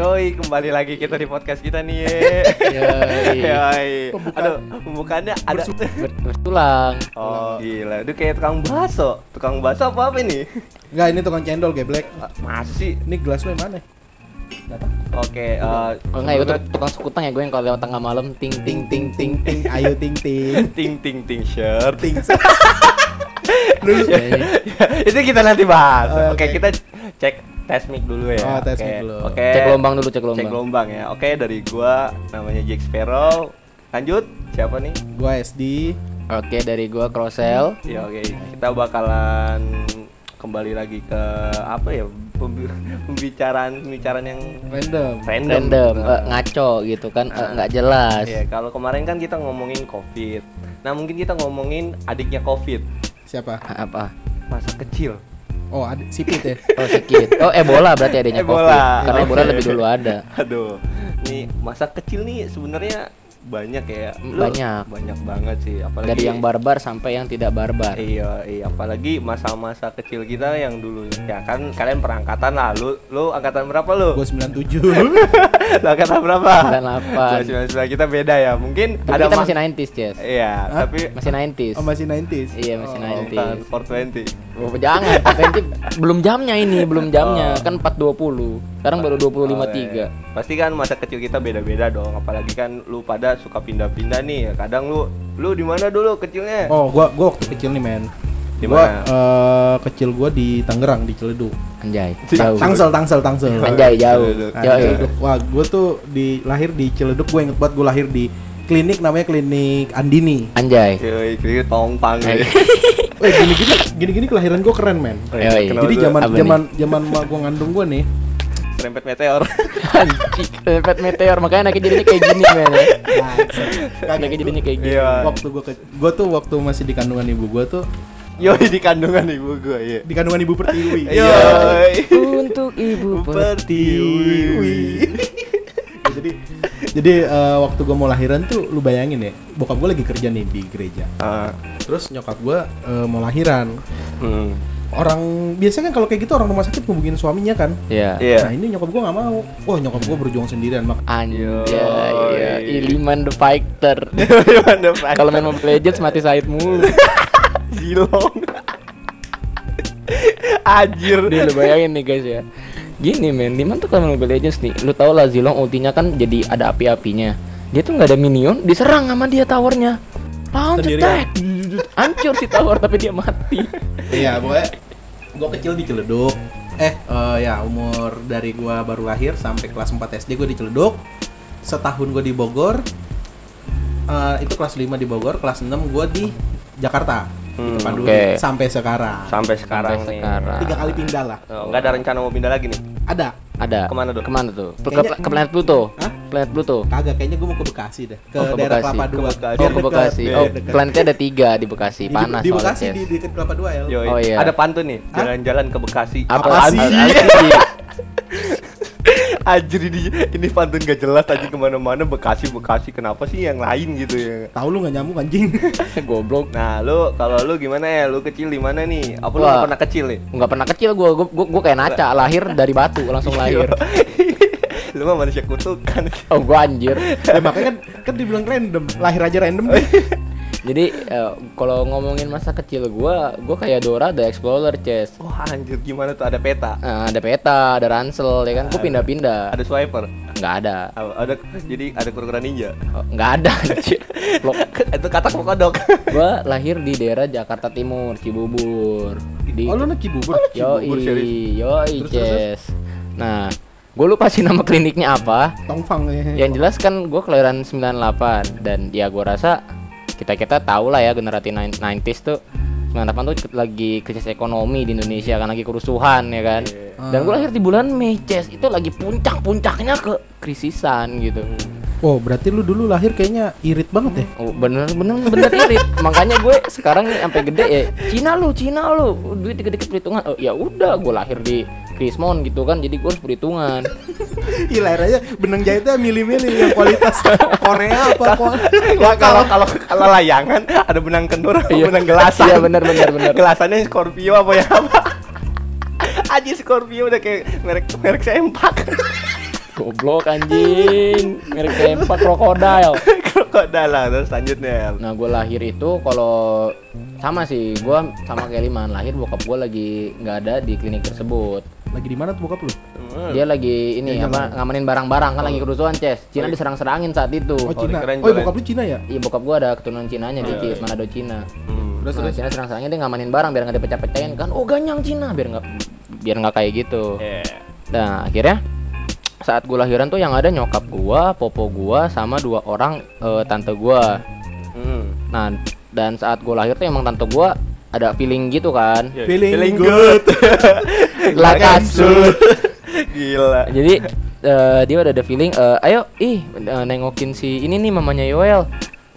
Yoi, kembali lagi kita di podcast kita nih. Yoi. Yoi. Pembukaan. Aduh, pembukaannya ada. Ber- bertulang. Oh, gila. Itu kayak tukang bakso. Tukang bakso apa apa ini? Enggak, ini tukang cendol geblek. Ah, Masih. Ini gelas lu yang mana? Oke, eh Oh enggak tuk- tukang sekutang ya gue yang kalau lewat tengah malam ting ting ting ting ting. Ayo ting ting. ting ting ting shirt. Ting. Iya, iya. itu kita nanti bahas. Oh, Oke, oke. kita cek tes mic dulu ya. Oh, tes Oke. mic dulu. Oke. Cek gelombang dulu, cek gelombang. Cek gelombang ya. Oke, dari gua namanya Jack Sparrow. Lanjut, siapa nih? Gua SD. Oke, dari gua Crossel. Ya oke, kita bakalan kembali lagi ke apa ya pembi- pembicaraan pembicaraan yang Random. random, Random, eh, ngaco gitu kan, eh, Nah. nggak jelas. Iya, kalau kemarin kan kita ngomongin covid. Nah mungkin kita ngomongin adiknya covid, Siapa? Apa? masa kecil. Oh, ada sipit ya. Oh sedikit. Oh Ebola berarti adanya Ebola. COVID. Karena Ebola lebih dulu ada. Aduh, nih masa kecil nih sebenarnya banyak ya. Lu- Banyak. banyak banget sih. Apalagi Dari yang barbar sampai yang tidak barbar. Iya, iya, apalagi masa-masa kecil kita yang dulu ya kan kalian perangkatan lah. Lu lu angkatan berapa lu? Gua 97. Lu angkatan berapa? 98. 99 kita beda ya. Mungkin Tapi ada kita ma- masih 90s, Ces. Iya, Hah? tapi Masih 90s. Oh, masih 90s. Iya, masih Oh, 90s. bukan 420. Oh, jangan, nanti belum jamnya ini, belum jamnya. Oh. Kan 4.20. Sekarang baru 25.3. Oh, iya. Pasti kan masa kecil kita beda-beda dong, apalagi kan lu pada suka pindah-pindah nih. Kadang lu lu di mana dulu kecilnya? Oh, gua gua waktu kecil nih, men. Di Gua mana? eh, kecil gua di Tangerang di Ciledug. Anjay, jauh. Tangsel, Tangsel, Tangsel. Anjay, jauh. Ciledug. Nah, Jauh. Wah, gua tuh di lahir di Ciledug. Gua inget banget gua lahir di klinik namanya klinik Andini. Anjay. Yoi, kiri tongpang Eh. ya. Weh, gini-gini gini-gini kelahiran gua keren, men. Yoi. Jadi zaman zaman zaman gua ngandung gua nih. Serempet meteor. Anjing, pet meteor makanya anaknya jadinya kayak gini, men. Anaknya jadinya kayak gini. Iya. waktu gua ke, gua tuh waktu masih di kandungan ibu gua tuh Yoi di kandungan ibu gua, iya. di kandungan ibu pertiwi. Yoi. Untuk ibu Pertiwi. jadi jadi eh, waktu gua mau lahiran tuh lu bayangin ya, bokap gua lagi kerja nih di gereja. Ah, Terus nyokap gua eh, mau lahiran. hmm. Orang biasa kan kalau kayak gitu orang rumah sakit hubungin suaminya kan. Iya. Iya. Nah, ini nyokap gua nggak mau. Wah, nyokap gua berjuang sendirian mak. Anjay, Yoi. iya. Iliman the fighter. Gimana, Pak? Kalau main Mobile Legends mati Said mulu. Zilong. Anjir. Dia lu bayangin nih guys ya. Gini men, Liman tuh kalau main Mobile Legends nih, lu tau lah Zilong ultinya kan jadi ada api-apinya. Dia tuh nggak ada minion, diserang sama dia towernya. Sendirian. attack. Hancur si tower tapi dia mati. Iya, gue gua kecil di Ciledug. Eh, eh, ya umur dari gua baru lahir sampai kelas 4 SD gue di Ciledug. Setahun gue di Bogor. Eh, itu kelas 5 di Bogor, kelas 6 gue di Jakarta. Hmm, di oke. sampai sekarang. Sampai sekarang Sampai nih. sekarang. Tiga kali pindah lah. Oh, nggak ada rencana mau pindah lagi nih. Ada. Ada. Ke mana tuh? Ke mana tuh? Ke, Kayaknya- ke planet Pluto. Hah? Planet Pluto. Kagak, kayaknya gue mau ke Bekasi deh. Ke, Oh, ke daerah Bekasi. Kelapa Ke Dua. Bekasi. Oh, ke Bekasi. Oh, planetnya ada tiga di Bekasi. Di, Panas di soalnya, Bekasi di dekat Kelapa Dua ya. Yoi. Oh, iya. Ada pantun nih, jalan-jalan ke Bekasi. Apa Apaan sih? Anjir ini ini pantun gak jelas aja ke mana-mana Bekasi Bekasi kenapa sih yang lain gitu ya Tahu lu nggak nyambung anjing. Goblok. Nah lu kalau lu gimana ya lu kecil di mana nih apa lu Wah. nggak pernah kecil nih Nggak pernah kecil gua, gua, gua, gua kayak naca lahir dari batu langsung lahir. lu mah manusia kutukan Oh, gua anjir. ya makanya kan kan dibilang random. Lahir aja random deh. Jadi eh, kalau ngomongin masa kecil gua, gua kayak Dora the Explorer, Ces. wah anjir gimana tuh ada peta Nah, ada peta, ada ransel, ya kan? Gua pindah-pindah. ada swiper Nggak ada. ada, ada jadi ada kura-kura ninja Oh, nggak ada. anjir. Itu kata kodok gua lahir di daerah Jakarta Timur, Cibubur. Di Oh lu Cibubur. Cibubur, serius? Yoi, yoi, Ces. Nah, gue lupa sih nama kliniknya apa. Tongfang ya. Yang jelas kan gue kelahiran 98 dan ya gue rasa kita kita tahu lah ya generasi 90s tuh 98 tuh lagi krisis ekonomi di Indonesia kan lagi kerusuhan ya kan. Dan gue lahir di bulan Mei, Ces. Itu lagi puncak-puncaknya ke krisisan gitu. Oh, berarti lu dulu lahir kayaknya irit banget ya? Oh, bener bener bener irit. Makanya gue sekarang nih sampai gede ya Cina lu, Cina lu. Duit dikit-dikit perhitungan. Oh, ya udah gue lahir di Krismon gitu kan. Jadi gue harus perhitungan. Iya aja benang jahitnya milih-milih yang kualitas Korea apa kok? Kalau kalau kalau layangan ada benang kendur Iya. benang gelasan Iya, bener, bener, bener. gelasannya Scorpio apa ya apa Aji Scorpio udah kayak merek merek sempak Goblok anjing. Merek tempat krokodil. Krokodil lah terus lanjutnya. Nah, gue lahir itu kalau sama sih, gue sama kayak Liman lahir bokap gue lagi nggak ada di klinik tersebut. Lagi di mana tuh bokap lu? Dia lagi ini apa ngamanin barang-barang kan lagi kerusuhan, Ces. Cina diserang-serangin saat itu. Oh, Cina. Oh, jualan. bokap lu Cina ya? Iya bokap gua ada keturunan Cinanya dikit, Manado Cina. Hmm. Terus Nah. Cina serang-serangnya dia ngamanin barang biar nggak dipecah-pecahin kan. Oh, ganyang Cina biar nggak biar nggak kayak gitu. Iya. Nah, akhirnya saat gua lahiran tuh yang ada nyokap gua, popo gua sama dua orang eh, tante gua. Hmm. Nah, dan saat gua lahir tuh emang tante gua ada feeling gitu kan. Ya, Feeling good. Lah kasut. Gila. Jadi eh, dia udah ada feeling eh, ayo ih eh, nengokin si ini nih mamanya Yoel.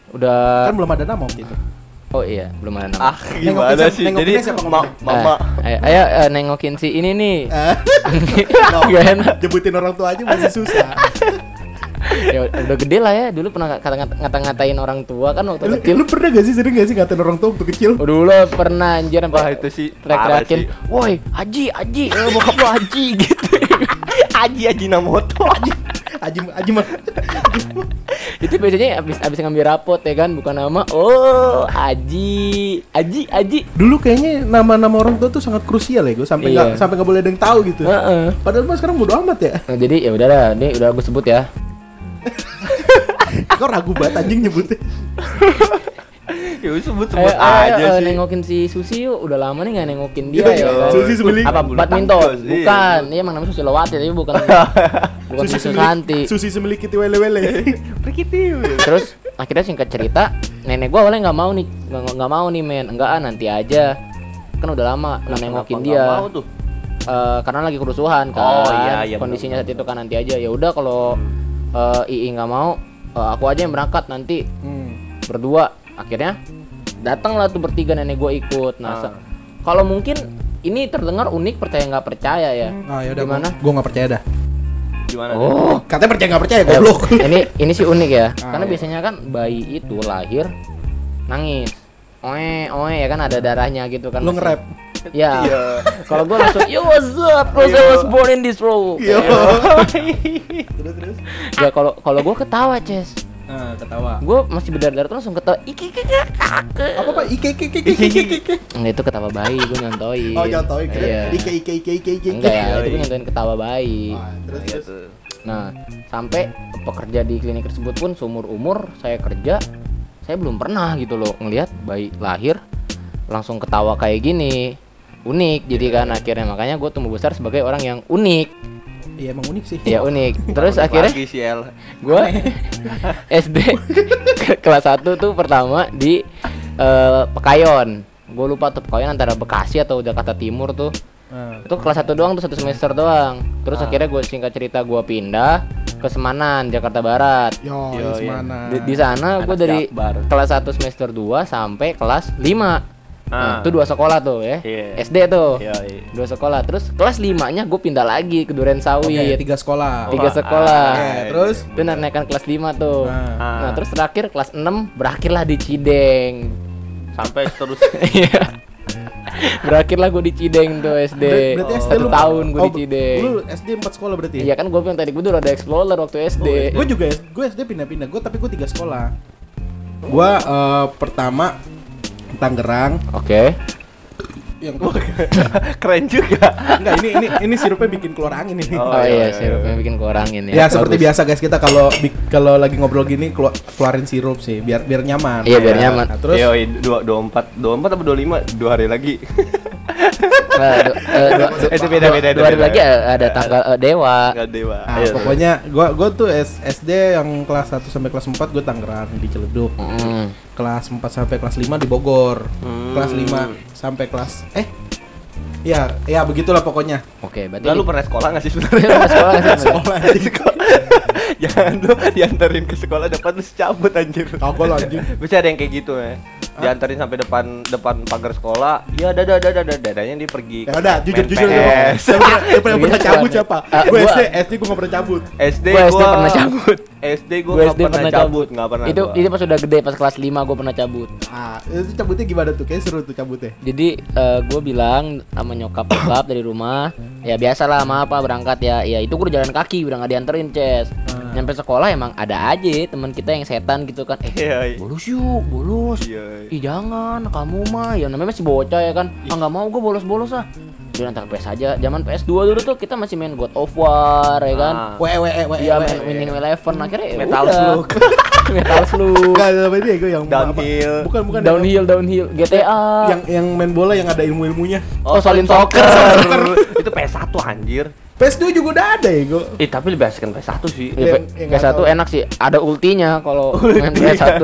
Udah Kan belum ada nama waktu itu. Oh iya, belum ada nama. Ah, gimana siapa- sih? Jadi siapa ma mama Eh, ayo, ayo eh, nengokin si ini nih. Eh, Gak enak. Jebutin orang tua aja masih susah. Ya udah gede lah ya. Dulu pernah kata ngata-ngatain orang tua kan waktu lu, kecil. lu pernah gak sih sering gak sih ngatain orang tua waktu kecil? Oh, dulu pernah anjir Wah, sampai itu sih teriak-teriakin, sih. "Woi, Haji, Haji, eh, bokap lo Haji" gitu. Aji Aji Namoto. Aji Aji mah. Itu biasanya abis abis ngambil rapot ya kan, bukan nama. Oh, Haji, Haji, Haji. Dulu kayaknya nama-nama orang tua tuh sangat krusial ya gue sampai Iya. nggak sampai nggak boleh ada yang tahu gitu. Heeh. Padahal mah sekarang bodo amat ya. Nah, jadi ya udahlah, ini udah gue sebut ya. Kau ragu banget anjing nyebutnya. Ya udah sebut Ayo, sebut ayo, aja eh, sih. nengokin si Susi yuk. Udah lama nih nggak nengokin dia Iya, ya iya. Susi sebeli. Apa Bulu badminton? iya. Bukan. Dia emang namanya Susilowati tapi bukan bukan Susi Santi. Susi semeli kiti wele wele. Perkitiu. Terus akhirnya singkat cerita, nenek gua awalnya nggak mau nih, nggak mau nih men, enggak ah nanti aja. Kan udah lama nggak nengokin dia. Mau tuh. Eh, karena lagi kerusuhan kan. Oh, iya, iya, Kondisinya benar, saat itu kan nanti aja. Ya udah kalau eh, Ii nggak mau, eh, aku aja yang berangkat nanti Hmm. berdua. Akhirnya datanglah tuh bertiga nenek gue ikut. Nah, Ah. se- kalau mungkin ini terdengar unik percaya nggak percaya ya. Ah ya udah Gimana? Gue nggak percaya dah. Gimana? Oh, Katanya percaya nggak percaya Eh, goblok. ini ini sih unik ya. Ah, Karena iya. biasanya kan bayi itu lahir nangis. Oe, oe ya kan ada darahnya gitu kan. Lu masih- nge-rap. Ya. Iya. Kalau gue langsung, yo what's up? Cause I was born in this world. Yo. Ya. terus terus. Ya kalau kalau gue ketawa, Ces. Nah, ketawa. Gue masih berdarah tuh langsung ketawa. Iki iki iki. Apa pak? Ike ike ike ike ike ike. Enggak itu ketawa bayi, gue nyontoin. Oh kira Iya. Ike ike ike ike ike. Enggak ya, Iya, itu gue iya. nyontoin ketawa bayi. Ah, Terus Iya terus. tuh. Nah, sampai pekerja di klinik tersebut pun seumur umur saya kerja, saya belum pernah gitu loh ngelihat bayi lahir langsung ketawa kayak gini. Unik, jadi kan akhirnya makanya gue tumbuh besar sebagai orang yang unik. Iya emang unik sih. Ya unik. Terus Unik akhirnya lagi gue SD ke- kelas 1 tuh pertama di eh, Pekayon. Gue lupa tuh Pekayon antara Bekasi atau Jakarta Timur tuh. Nah, itu kelas 1 doang tuh satu semester doang terus akhirnya gue singkat cerita gue pindah ke Semanan Jakarta Barat Yo, Yo, iya. mana? di, di sana gue dari Jakbar. kelas 1 semester 2 sampai kelas 5 Ah. Nah, itu dua sekolah tuh ya Iya. SD tuh Iya, iya. dua sekolah terus kelas 5 nya gue pindah lagi ke Duren Sawit tiga sekolah. tiga sekolah ah, terus? itu naikkan kelas 5 tuh Nah, Ah. nah terus terakhir kelas 6 berakhirlah di Cideng sampai terus Iya. berakhirlah gue di Cideng tuh SD Ber- berarti SD satu lu tahun gue oh, di Cideng Lu SD 4 sekolah berarti ya? Iya kan gue bilang tadi gue udah ada explorer waktu SD. Gue juga gue SD pindah-pindah. Gue tapi gue tiga sekolah. Gue eh, pertama Tangerang. Oke. Yang keren juga. enggak ini ini ini sirupnya bikin keluar angin ini. Oh, Oh, iya, iya, sirupnya bikin kurangin Ya, ya. seperti Bagus. biasa guys kita kalau kalau lagi ngobrol gini keluar, keluarin sirup sih biar biar nyaman. Iya, biar Ya. nyaman. Nah, terus Yoi, dua dua empat dua empat apa dua lima dua hari lagi. Nah, du- eh, dua, du- Itu beda, beda, itu dua hari lagi eh, ada tanggal eh, dewa. Nggak dewa. Nah, Ayo. pokoknya gua gua tuh SD yang kelas 1 sampai kelas 4 gue Tangerang di Ciledug. Mm. Kelas 4 sampai kelas 5 di Bogor. Hmm. Kelas 5 sampai kelas eh Ya, ya begitulah pokoknya. Oke, berarti Lalu di- pernah sekolah nggak sih sebenarnya? pernah sekolah nggak sih? Sekolah anjing. Jangan lu diantarin ke sekolah dapat lu cabut anjir. Kagak lah, anjing. Bisa ada yang kayak gitu ya. Diantarin sampai depan depan pagar sekolah ya dadah dadah dadah dadanya dia pergi Ya udah, jujur jujur ya. Siapa yang pernah pernah cabut siapa? Ah, Gue SD, SD gue gak pernah cabut. SD Gua gua SD pernah cabut. SD gua Gue nggak SD pernah cabut nggak pernah Itu itu pas udah gede pas kelas 5 gue pernah cabut. Ah, itu cabutnya gimana tuh? Kayak seru tuh cabutnya. Jadi gue bilang sama nyokap bokap dari rumah, ya biasalah sama apa berangkat ya, ya itu gue jalan kaki udah nggak dianterin Ces. Nyampe sekolah emang ada aja teman kita yang setan gitu kan, eh Iya, iya. bolos yuk, bolos. Iya. Ih jangan, kamu mah ya namanya masih bocah ya kan. Ah nggak mau gue bolos-bolos ah. Udah ntar PS aja. Zaman PS2 dulu tuh kita masih main God of War ya kan. Ah. Wewe wewe wewe. Iya main Winning Eleven akhirnya ya Metal udah. Slug. Metal Slug. Enggak, apa ini gue yang Downhill. apa? Bukan bukan Downhill, downhill, GTA. Yang yang main bola yang ada ilmu-ilmunya. Oh, Solid Soccer. itu PS1 anjir. PS2 juga udah ada ya, gue. Eh tapi lebih asik kan PS1 sih. Ya, yang PS1 nggak tahu. enak sih, ada ultinya kalau main PS1.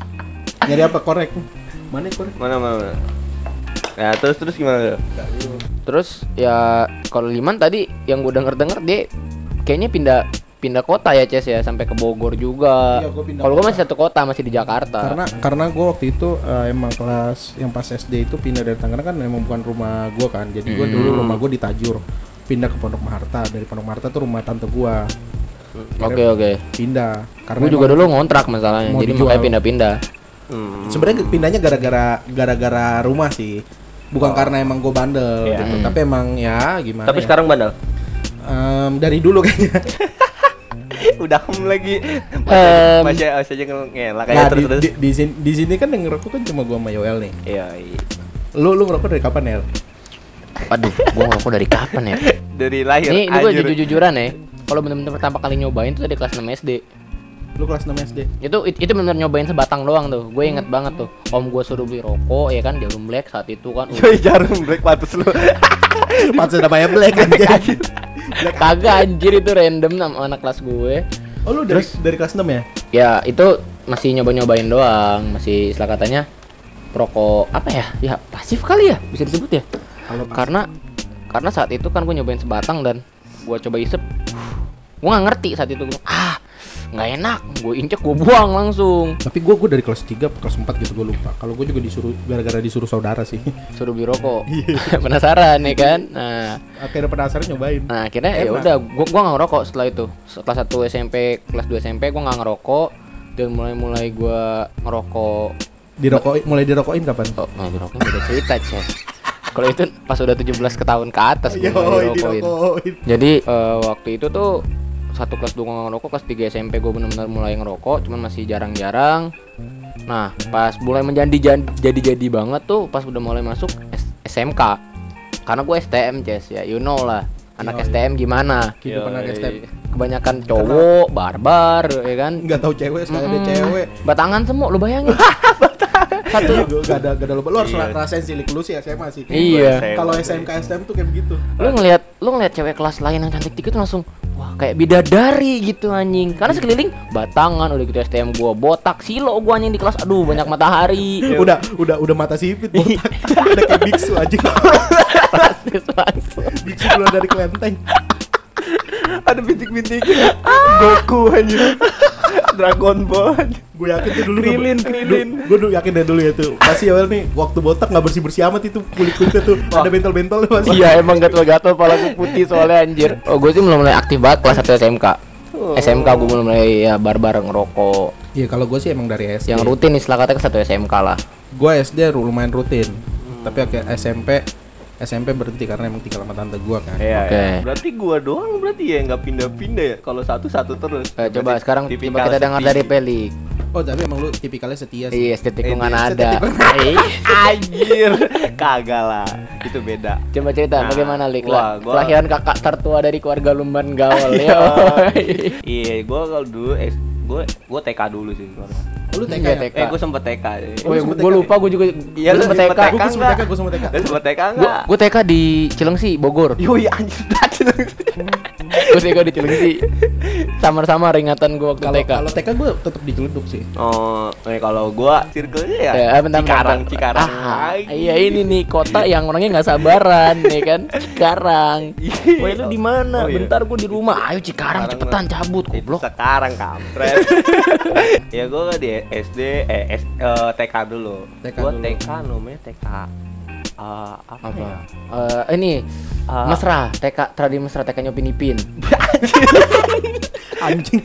Nyari apa korek? Mana korek? Mana mana. mana. Ya terus terus gimana? tuh? Terus ya kalau Liman tadi yang gue denger-denger dia kayaknya pindah pindah kota ya Ces ya sampai ke Bogor juga. Iya, gua pindah Kalau gue masih satu kota masih di Jakarta. Karena karena gue waktu itu eh, emang kelas yang pas SD itu pindah dari Tangerang kan emang bukan rumah gue kan. Jadi gue dulu rumah gue di Tajur. Pindah ke Pondok Maharta. Dari Pondok Maharta tuh rumah tante gue. Oke oke. Pindah. Karena Gue juga dulu ngontrak masalahnya, jadi dijual. makanya pindah-pindah. Hmm. Sebenarnya pindahnya gara-gara gara-gara rumah sih. Bukan karena emang gue bandel Iya. gitu. Hmm. Tapi emang ya gimana Tapi ya. sekarang bandel. Em, dari dulu kayaknya. Udah hem lagi. Masih masih aja ngelak Nah, kayak di, terus terus. di, di sini, di sini kan yang ngerokok kan cuma gue sama Yoel nih. Iya, iya. Lu lu ngerokok dari kapan El? Waduh, gue ngerokok dari kapan ya? Dari lahir Ini ini gue jujur-jujuran ya. Kalau bener-bener pertama kali nyobain tuh dari kelas 6 SD. Lu kelas 6 SD. itu it- itu benar nyobain sebatang doang tuh gue inget banget tuh om gue suruh beli rokok ya kan jarum black saat itu kan Yoi jarum break patus lu. Pantes namanya Black kan. Black kagak anjir itu random sama anak kelas gue Oh lu dari dari kelas 6 ya? ya itu masih nyoba nyobain doang masih istilah katanya rokok apa ya ya pasif kali ya bisa disebut ya Kalau karena karena saat itu kan gue nyobain sebatang dan gue coba isep gue nggak ngerti saat itu ah nggak enak gue injek gue buang langsung Tapi gua gua dari kelas 3 ke kelas 4 gitu gua lupa. Kalau gua juga disuruh gara-gara disuruh saudara sih. suruh beli rokok penasaran ya kan nah Akhirnya penasaran nyobain. Nah akhirnya ya udah gua gua nggak ngerokok setelah itu. Setelah satu SMP kelas 2 SMP gua nggak ngerokok dan mulai mulai gua ngerokok. Dirokokin mulai dirokokin kapan? Oh, nah dirokoknya beda cerita, Cez. Kalau itu pas udah 17 ke tahun ke atas dirokokin. dirokokin. Jadi eh, waktu itu tuh satu kelas 2 gua ngerokok, kelas 3 SMP gua benar-benar mulai ngerokok, cuman masih jarang-jarang. Nah, pas mulai menjadi jadi-jadi banget tuh pas udah mulai masuk S- SMK. Karena gue STM, Ces, ya you know lah. Anak Yoi. STM gimana? Kehidupan anak. STEM. kebanyakan cowok barbar ya kan Enggak tahu cewek sekali ada Mm-mm. cewek. batangan semua lu bayangin satu Iya, gua gak ada gak ada lupa. Lu harus Iya. rasain silik lu sih SMA sih. iya Kalau SMK STM tuh kayak begitu. lu ngelihat lu ngelihat cewek kelas lain yang cantik dikit tuh langsung wah kayak bidadari gitu anjing karena sekeliling batangan udah gitu STM gua botak silo gua anjing di kelas aduh banyak matahari Udah udah udah mata sipit botak. udah kayak biksu aja. Biksu keluar dari kelenteng. Ada bintik-bintik. Goku anjir. Dragon Ball. Gue yakin tuh dulu Krilin, Krilin. Gue dulu yakin dari dulu ya tuh. Pasti ya nih waktu botak nggak bersih bersih amat itu kulit kulitnya tuh ada bentol bentol pasti. iya emang gatel-gatel pala gua putih soalnya anjir oh gue sih mulai mulai aktif banget kelas 1 SMK SMK gue mulai mulai ya barbar ngerokok Iya kalau gue sih emang dari SD. yang rutin istilah katanya ke satu SMK lah Gue SD lumayan rutin. Tapi akhir SMP SMP berhenti karena emang tinggal sama tante gue kan. Iya, Oke. iya. Berarti gua doang berarti ya nggak pindah-pindah ya. Kalau satu-satu terus. Eh, coba Berarti sekarang tipikal coba kita dengar dari Pelik. Oh tapi emang lu tipikalnya setia sih. Iya, estetik tikungan Eh, ada. Iya. Anjir, kagak lah. Itu beda. Coba cerita Nah, bagaimana Lik lah. wah, gua- Kelahiran kakak tertua dari keluarga Lumban Gaul. Iya, gua kalau dulu gua gua TK dulu sih sebenarnya. Lu TK ya? TK. Eh, gua sempet TK. ya. Oh, sempet gue lupa gue juga Iya, gue lu sempet sempet TK. Gue semua TK, gue semua TK. Lu sempet TK Gue enggak? gue TK di Cilengsi, Bogor. Yoi anjir. Gue TK di Cilengsi. Sama-sama ingatan gue waktu TK. kalau TK gue tetap di Ciledug sih. Oh, eh, kalau gua circle-nya ya, Ya, eh, bentar, bentar, Cikarang, bentar. Cikarang. Ah, iya ini nih kota yang orangnya nggak sabaran, ya kan? Cikarang. Iya. Woi lu di mana? Oh, iya. Bentar gua di rumah. Ayo Cikarang Cikarang cepetan lah. cabut goblok. sekarang kampret. ya gua di SD eh S, eh, TK dulu. TK gua dulu. TK namanya TK eh, apa, Apa? ya? Eh, ini Ah. mesra, TK Tradi mesra TK Nyopin Ipin. Anjing.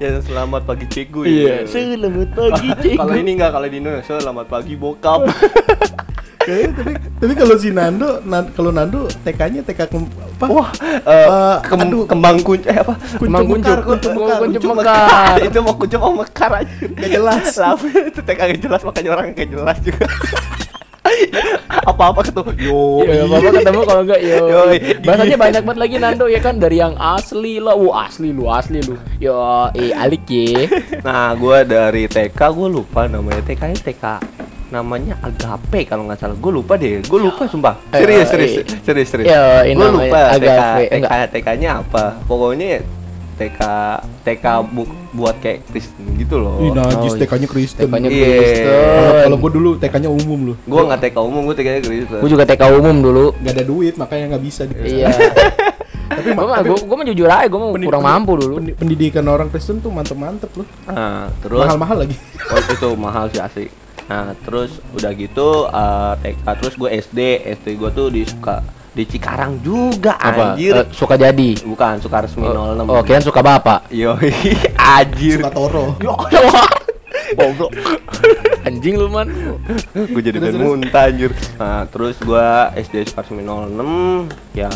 Ya selamat pagi cikgu Iya. ya. Selamat pagi, Cik. Kalau ini enggak kalau di Indonesia selamat pagi bokap. Kayaknya tapi tapi kalau si Nando, Nan- kalau Nando TK-nya TK kem- apa? Wah, eh, Eh, kem- aduh. kembang kunci eh apa? Kembang kuncup, kuncup mekar. Kuncup mekar. itu mau kuncup mau mekar aja. Gak jelas. Lah, itu TK gak jelas makanya orang gak jelas juga. Apa-apa ketemu yo. Ya apa ketemu kalau enggak yo. Yoi. Bahasanya banyak banget lagi Nando ya kan dari yang asli lah. Wah, asli lu, asli lu. Yo, eh alik ya. Nah, gua dari TK gua lupa namanya TK nya TK namanya Agape kalau nggak salah. Gue lupa deh. Gue lupa sumpah. Eh, Serius, eh, serius, serius, serius. Yo, ini Gue lupa TK. TK, Enggak. TK-nya apa. Pokoknya TK TK bu- buat kayak Kristen gitu loh. Ih, najis Oh, TK-nya Kristen. TK-nya Iya. Kristen. Kalau gue dulu TK-nya umum loh. Gue nggak TK umum, gue TK-nya Kristen. Gue juga TK umum dulu. Gak ada duit makanya nggak bisa. Iya. Tapi gue gue gue mah jujur aja gue mah pendi- kurang mampu dulu. pendi- Pendidikan orang Kristen tuh mantep-mantep loh. Nah, terus Mahal-mahal lagi. Oh, itu mahal sih asik. Nah, terus udah gitu eh, TK terus gue SD, SD gue tuh di suka di Cikarang juga Apa? anjir. Eh, suka jadi. Bukan Sukaresmi 06. Oh, kirain suka bapak. Yo, anjir. Suka Toro. Goblok. Anjing lu man. gue jadi pengen muntah anjir. Nah, terus gua SD Sukaresmi 06 ya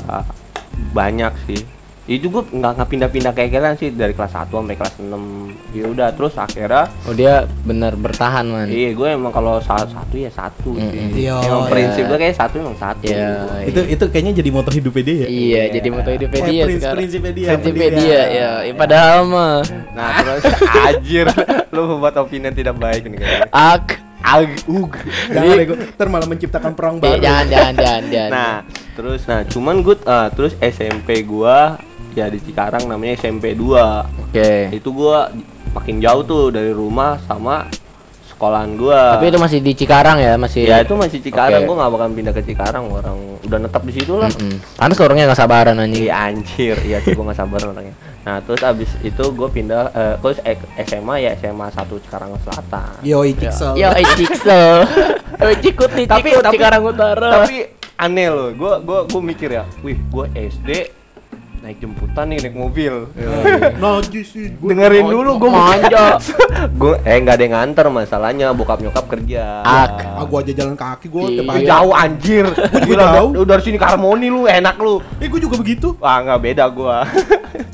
banyak sih. Itu gue nggak nggak pindah-pindah kayak kalian sih dari kelas 1 sampai kelas 6. Ya udah terus akhirnya Oh dia bener bertahan man. Iya, gue emang kalau saat satu ya satu Mm-mm. sih. Iya, Emang iya. prinsip gue kayak satu emang satu. Iya. itu itu kayaknya jadi moto hidupnya dia ya. Iya, Iya. jadi moto hidupnya Eh, dia prins- sekarang. prinsipnya dia, Prinsipnya dia, ya. ya. Padahal mah Nah, terus anjir, lu membuat opini yang tidak baik nih kayaknya. ak. Ag, ug. Jangan deh, gua- ntar malah menciptakan perang Eh, baru. jangan, jangan, jangan, jangan. Nah, terus nah cuman gue eh, terus SMP gua ya di Cikarang namanya SMP 2. Oke. Itu gua makin jauh tuh dari rumah sama sekolahan gua. Tapi itu masih di Cikarang ya, masih. ya itu masih Cikarang, Oke. gua nggak bakal pindah ke Cikarang, orang udah netap di situ lah. Mm-mm. Pantes orangnya nggak sabaran anjing. Iya anjir, iya sih gua gak sabar orangnya. Nah terus abis itu gue pindah, eh, terus SMA ya SMA 1 Cikarang Selatan. Yoi, Pixel. Yo, eh Cikso. Eh Cikut nih, Tapi- Cikarang Utara. Tapi aneh loh, gue gua, gua mikir ya, wih gue SD naik jemputan nih naik mobil. Najis sih. gua- Dengerin dulu gue manja. gue eh nggak ada yang nganter masalahnya bokap nyokap kerja. Ak. Ah, gua aja jalan kaki gua Iya. jauh anjir. juga Gila, jauh. Lu dari sini ke Harmoni lu enak lu. Eh, gua juga begitu. Wah nggak beda gua.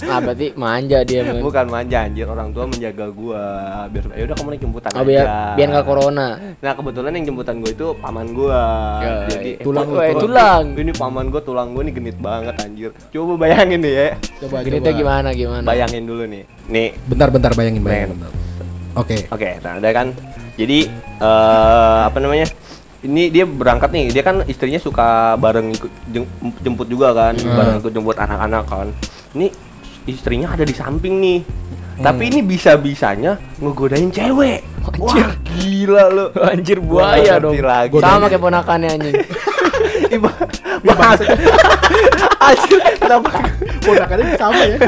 Ah, berarti manja dia, man. Bukan manja anjir, orang tua menjaga gua. Biar ya udah kamu naik jemputan Oh, aja. biar biar nggak corona. Nah kebetulan yang jemputan gue itu paman gua. Ya, Jadi eh, tulang eh, tulang. Ini paman gua tulang gua nih genit banget anjir. Coba bayangin deh ya. Coba Gini coba. tuh gimana gimana? Bayangin dulu nih. Nih. Bentar bentar bayangin bayangin Bayangin. bentar. Oke. Oke, nah ada kan. Jadi eh apa namanya? Ini dia berangkat nih, dia kan istrinya suka bareng ikut jem- jemput juga kan, Hmm. bareng ikut jemput anak-anak kan. Ini istrinya ada di samping nih. Hmm. Tapi ini bisa-bisanya ngegodain cewek. Anjir. Wah, gila lu. Anjir buaya dong. lagi. Sama kayak ponakannya anjing. Iba, Anjir, kenapa Ponakannya sama ya.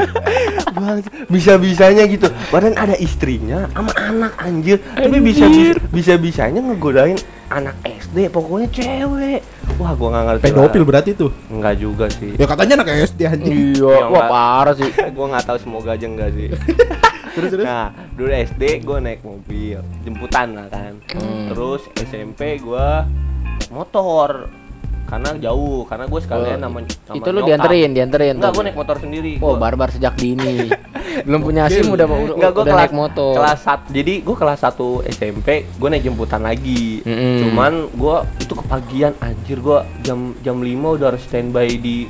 Bang, bisa-bisanya gitu. Badan ada istrinya sama anak anjir. Tapi bisa bisa bisanya ngegodain anak SD pokoknya cewek. Wah, gua nggak ngerti. Pedofil lah. berarti tuh. Enggak juga sih. Ya katanya anak SD anjing. Iya, Ya, wah parah sih. gua nggak tahu semoga aja enggak sih. Terus terus. Nah, dulu SD gua naik mobil, jemputan lah kan. Hmm. Terus SMP gua naik motor. Karena jauh, karena gue sekalian Oh, nama, nama Itu lu nyokap. dianterin, dianterin. Enggak, tuh. gue naik motor sendiri. Oh, Gua- barbar sejak dini. Belum punya SIM udah udah, Enggak, gue udah kelas, naik motor. Kelas sat- jadi gue kelas 1 SMP, gue naik jemputan lagi. Mm-mm. Cuman gue itu kepagian anjir gue jam jam 5 udah harus standby di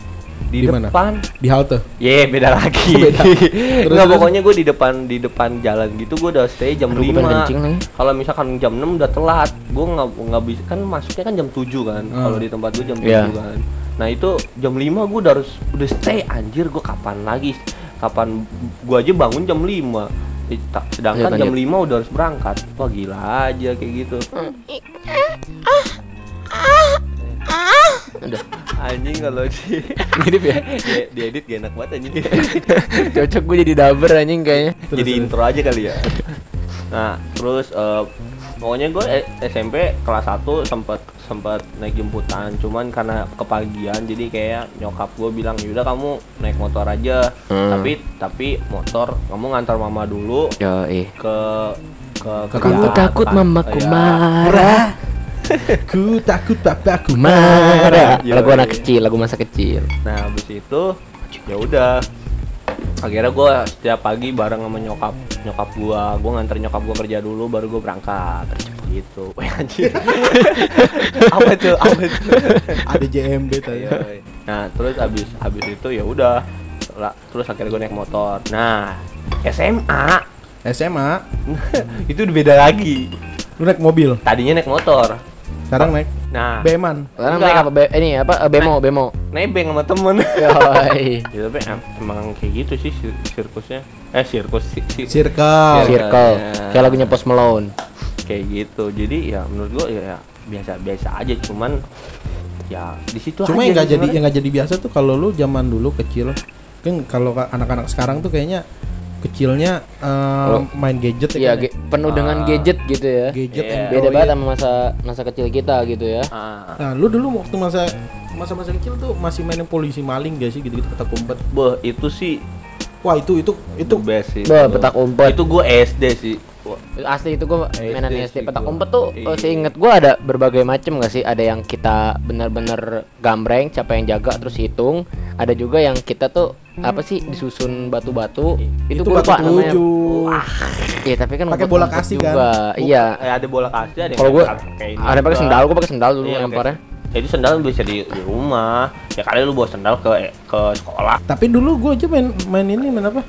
di, Di mana? depan. Di halte. Ye, beda lagi. Beda. Terus, terus? pokoknya gue di depan di depan jalan gitu gue udah stay jam Aduh, gua pengen kencing 5. nih. Kalau misalkan jam 6 udah telat, gue nggak nggak bisa kan masuknya kan jam 7 kan. Hmm. Kalau di tempat gue jam 7 Iya. kan. Nah, itu jam 5 gue udah harus udah stay anjir gue kapan lagi kapan gua aja bangun jam 5 Eh, sedangkan Lanjut, jam lanjut. 5 udah harus berangkat wah gila aja kayak gitu Udah. Anjing kalau di Mirip ya. di- diedit gak enak banget anjing Cocok gue jadi dubber anjing kayaknya. jadi intro aja kali ya nah terus eh, pokoknya gue SMP kelas 1 sempat sempat naik jemputan cuman karena kepagian jadi kayak nyokap gue bilang yaudah kamu naik motor aja Hmm. tapi tapi motor kamu ngantar mama dulu Yo, eh. ke ke Ke Kamu Iya, takut kan? mamaku Iya. marah. Ku takut bapakku Marah. Yo, Lagu anak iya. kecil, lagu masa kecil. Nah habis itu ya udah. Akhirnya gue setiap pagi bareng sama nyokap nyokap gua. Gue nganter nyokap gua kerja dulu baru gue berangkat. Gitu. Wah anjir. Apa itu? Apa itu? Ada JMB tadi. Iya, iya. nah terus habis habis itu ya udah. Terus akhirnya gue naik motor. Nah SMA SMA, itu udah beda lagi. Lu naik mobil. tadinya naik motor Sekarang naik nah Beman. Sekarang naik apa? Be- ini apa? Eh, bemo, bemo. nebeng sama temen Yoi. ya tapi em- emang kayak gitu sih sir- sirkusnya eh sirkus si- si- Circle. Ya. Kayak lagunya Post Malone. kayak gitu jadi ya menurut gua ya, ya biasa biasa aja cuman ya di situ Cuma aja yang nggak jadi yang nggak jadi biasa tuh kalau lu zaman dulu kecil kan kalau ka- anak-anak sekarang tuh kayaknya kecilnya eh, Kalau- main gadget Iya, ya kan ya? ge- penuh dengan Ah. gadget gitu ya. gadget Iya. Android. Beda banget sama masa masa kecil kita gitu ya. ah, Nah, lu dulu waktu masa masa-masa kecil tuh masih mainin polisi maling gak sih gitu-gitu petak umpet? boh itu sih Wah, itu itu itu itu best sih Bah, petak umpet. itu gua SD sih Wah, Asli itu gua SD mainan sih SD petak gua. umpet tuh Iya. eh, seinget gua ada berbagai macam gak sih? Ada yang kita bener-bener gambreng, siapa yang jaga terus hitung. Ada juga yang kita tuh apa sih disusun batu-batu. Itu, itu gua batu lupa namanya. Iya, tapi kan Pakai bola kasih juga. kan? Iya. eh, ada bola kasih ada yang Kalau ini ada pakai sendal, gua pakai sendal dulu Iya, lemparnya. ya itu sendal bisa di, di rumah ya kali lu bawa sendal ke ke sekolah Tapi dulu gua aja main main ini main apa?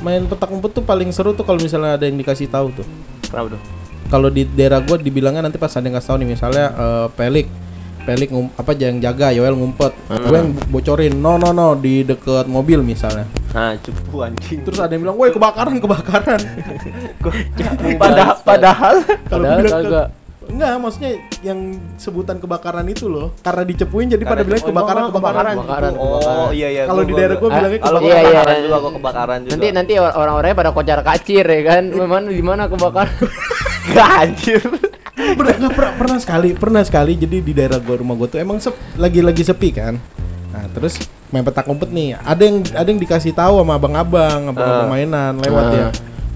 Main petak umpet tuh paling seru tuh kalau misalnya ada yang dikasih tahu tuh. kenapa tuh Kalau di daerah gua dibilangnya nanti pas ada yang kasih tahu nih misalnya eh, pelik pelik ngum, apa yang jaga Yoel ngumpet. Gue yang bocorin no no no di deket mobil misalnya. Nah cepu anjing. Terus ada yang bilang woi kebakaran kebakaran. Padahal padahal kalau Padahal gue bilang ke- enggak maksudnya yang sebutan kebakaran itu loh karena dicepuin jadi pada Karena- bilang oh, kebakaran emang kebakaran. Kebakaran, oh kebakaran. iya iya Kalau di daerah gua gua- bilangnya kalau kebakaran. Iya, kebakaran iya. juga gua kebakaran juga. Nanti nanti or- orang-orangnya pada kocar kacir ya kan. Memang di mana kebakaran? Gak anjir pernah, nggak pernah pernah sekali pernah sekali jadi di daerah gua rumah gua tuh emang sep, lagi lagi sepi kan. Nah terus main petak umpet nih ada yang ada yang dikasih tahu sama abang-abang abang-abang Ah. mainan lewat Ah. ya.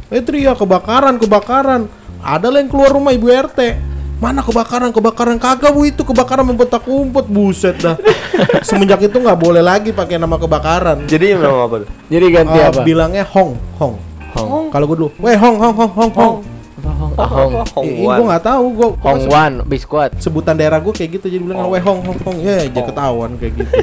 Eh Tria kebakaran kebakaran. Ada lah yang keluar rumah ibu RT mana kebakaran kebakaran? Kagak bu itu kebakaran main petak umpet buset dah. Semenjak itu nggak boleh lagi pakai nama kebakaran. Jadi nama apa Jadi ganti Eh, apa? bilangnya hong hong. Hong. kalau gue dulu weh hong hong hong hong hong. Hong. Ah, Hong. Eh, gue nggak tahu gue Hong Wan biskuit. sebutan daerah gue kayak gitu jadi bilang Oh. weh hong hong hong. Ya jadi ketahuan kayak gitu.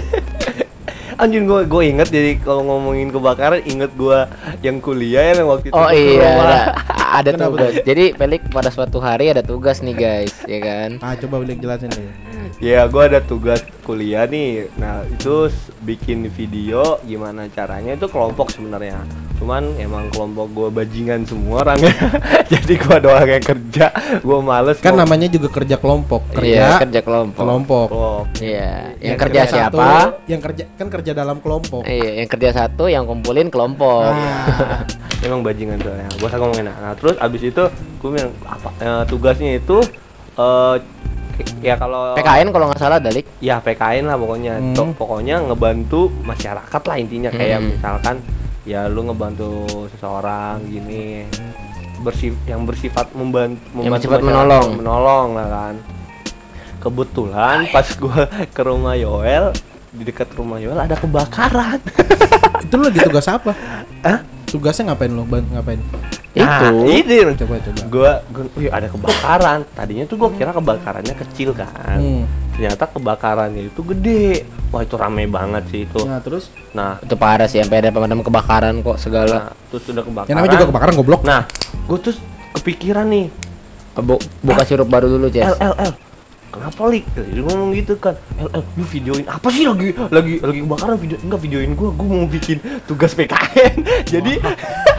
Anjir gue gue inget jadi kalau ngomongin kebakaran inget gue yang kuliah yang waktu itu Oh iya, ada, ada Kenapa tugas. Jadi Pelik pada suatu hari ada tugas nih guys, ya kan? ah coba boleh jelasin deh. Ya gue ada tugas kuliah nih. Nah itu bikin video gimana caranya itu kelompok sebenarnya Cuman emang kelompok gue bajingan semua orangnya Jadi gue doang yang kerja. Gue males kan mau- namanya juga kerja kelompok. Iya, kerja kerja kelompok. kelompok. Kelompok. Iya, yang, Yang kerja satu, siapa? yang kerja kan kerja dalam kelompok. Iya, yang kerja satu, yang kumpulin kelompok. Ah, Emang bajingan tuh ya. Gue ngomongin. Nah terus abis itu gue bilang apa eh, Tugasnya itu eh ya kalau PKN kalau nggak salah Dalik. ya PKN lah pokoknya. Hmm. Pokoknya ngebantu masyarakat lah intinya. Kayak Hmm. misalkan ya lu ngebantu seseorang gini bersif yang bersifat membantu bersifat menolong. menolong lah kan kebetulan pas gua ke rumah Yoel di dekat rumah Yoel ada kebakaran itu lu lagi tugas apa Hah? Tugasnya ngapain lo ban ngapain Nah, Itu. ini coba coba gua, gua wih ada kebakaran tadinya tuh gua kira kebakarannya kecil kan Hmm. ternyata kebakarannya itu gede wah itu rame banget sih itu nah terus nah Itu parah sih, sampai ada pemadam kebakaran kok segala. Nah, terus udah kebakaran. yang namanya juga kebakaran goblok Nah, gue terus kepikiran nih, Bu, buka sirup baru dulu, L. L L. kenapa lik dia ngomong gitu kan. El, el lu videoin apa sih? Lagi lagi lagi kebakaran video enggak videoin gua. Gua mau bikin tugas PKN jadi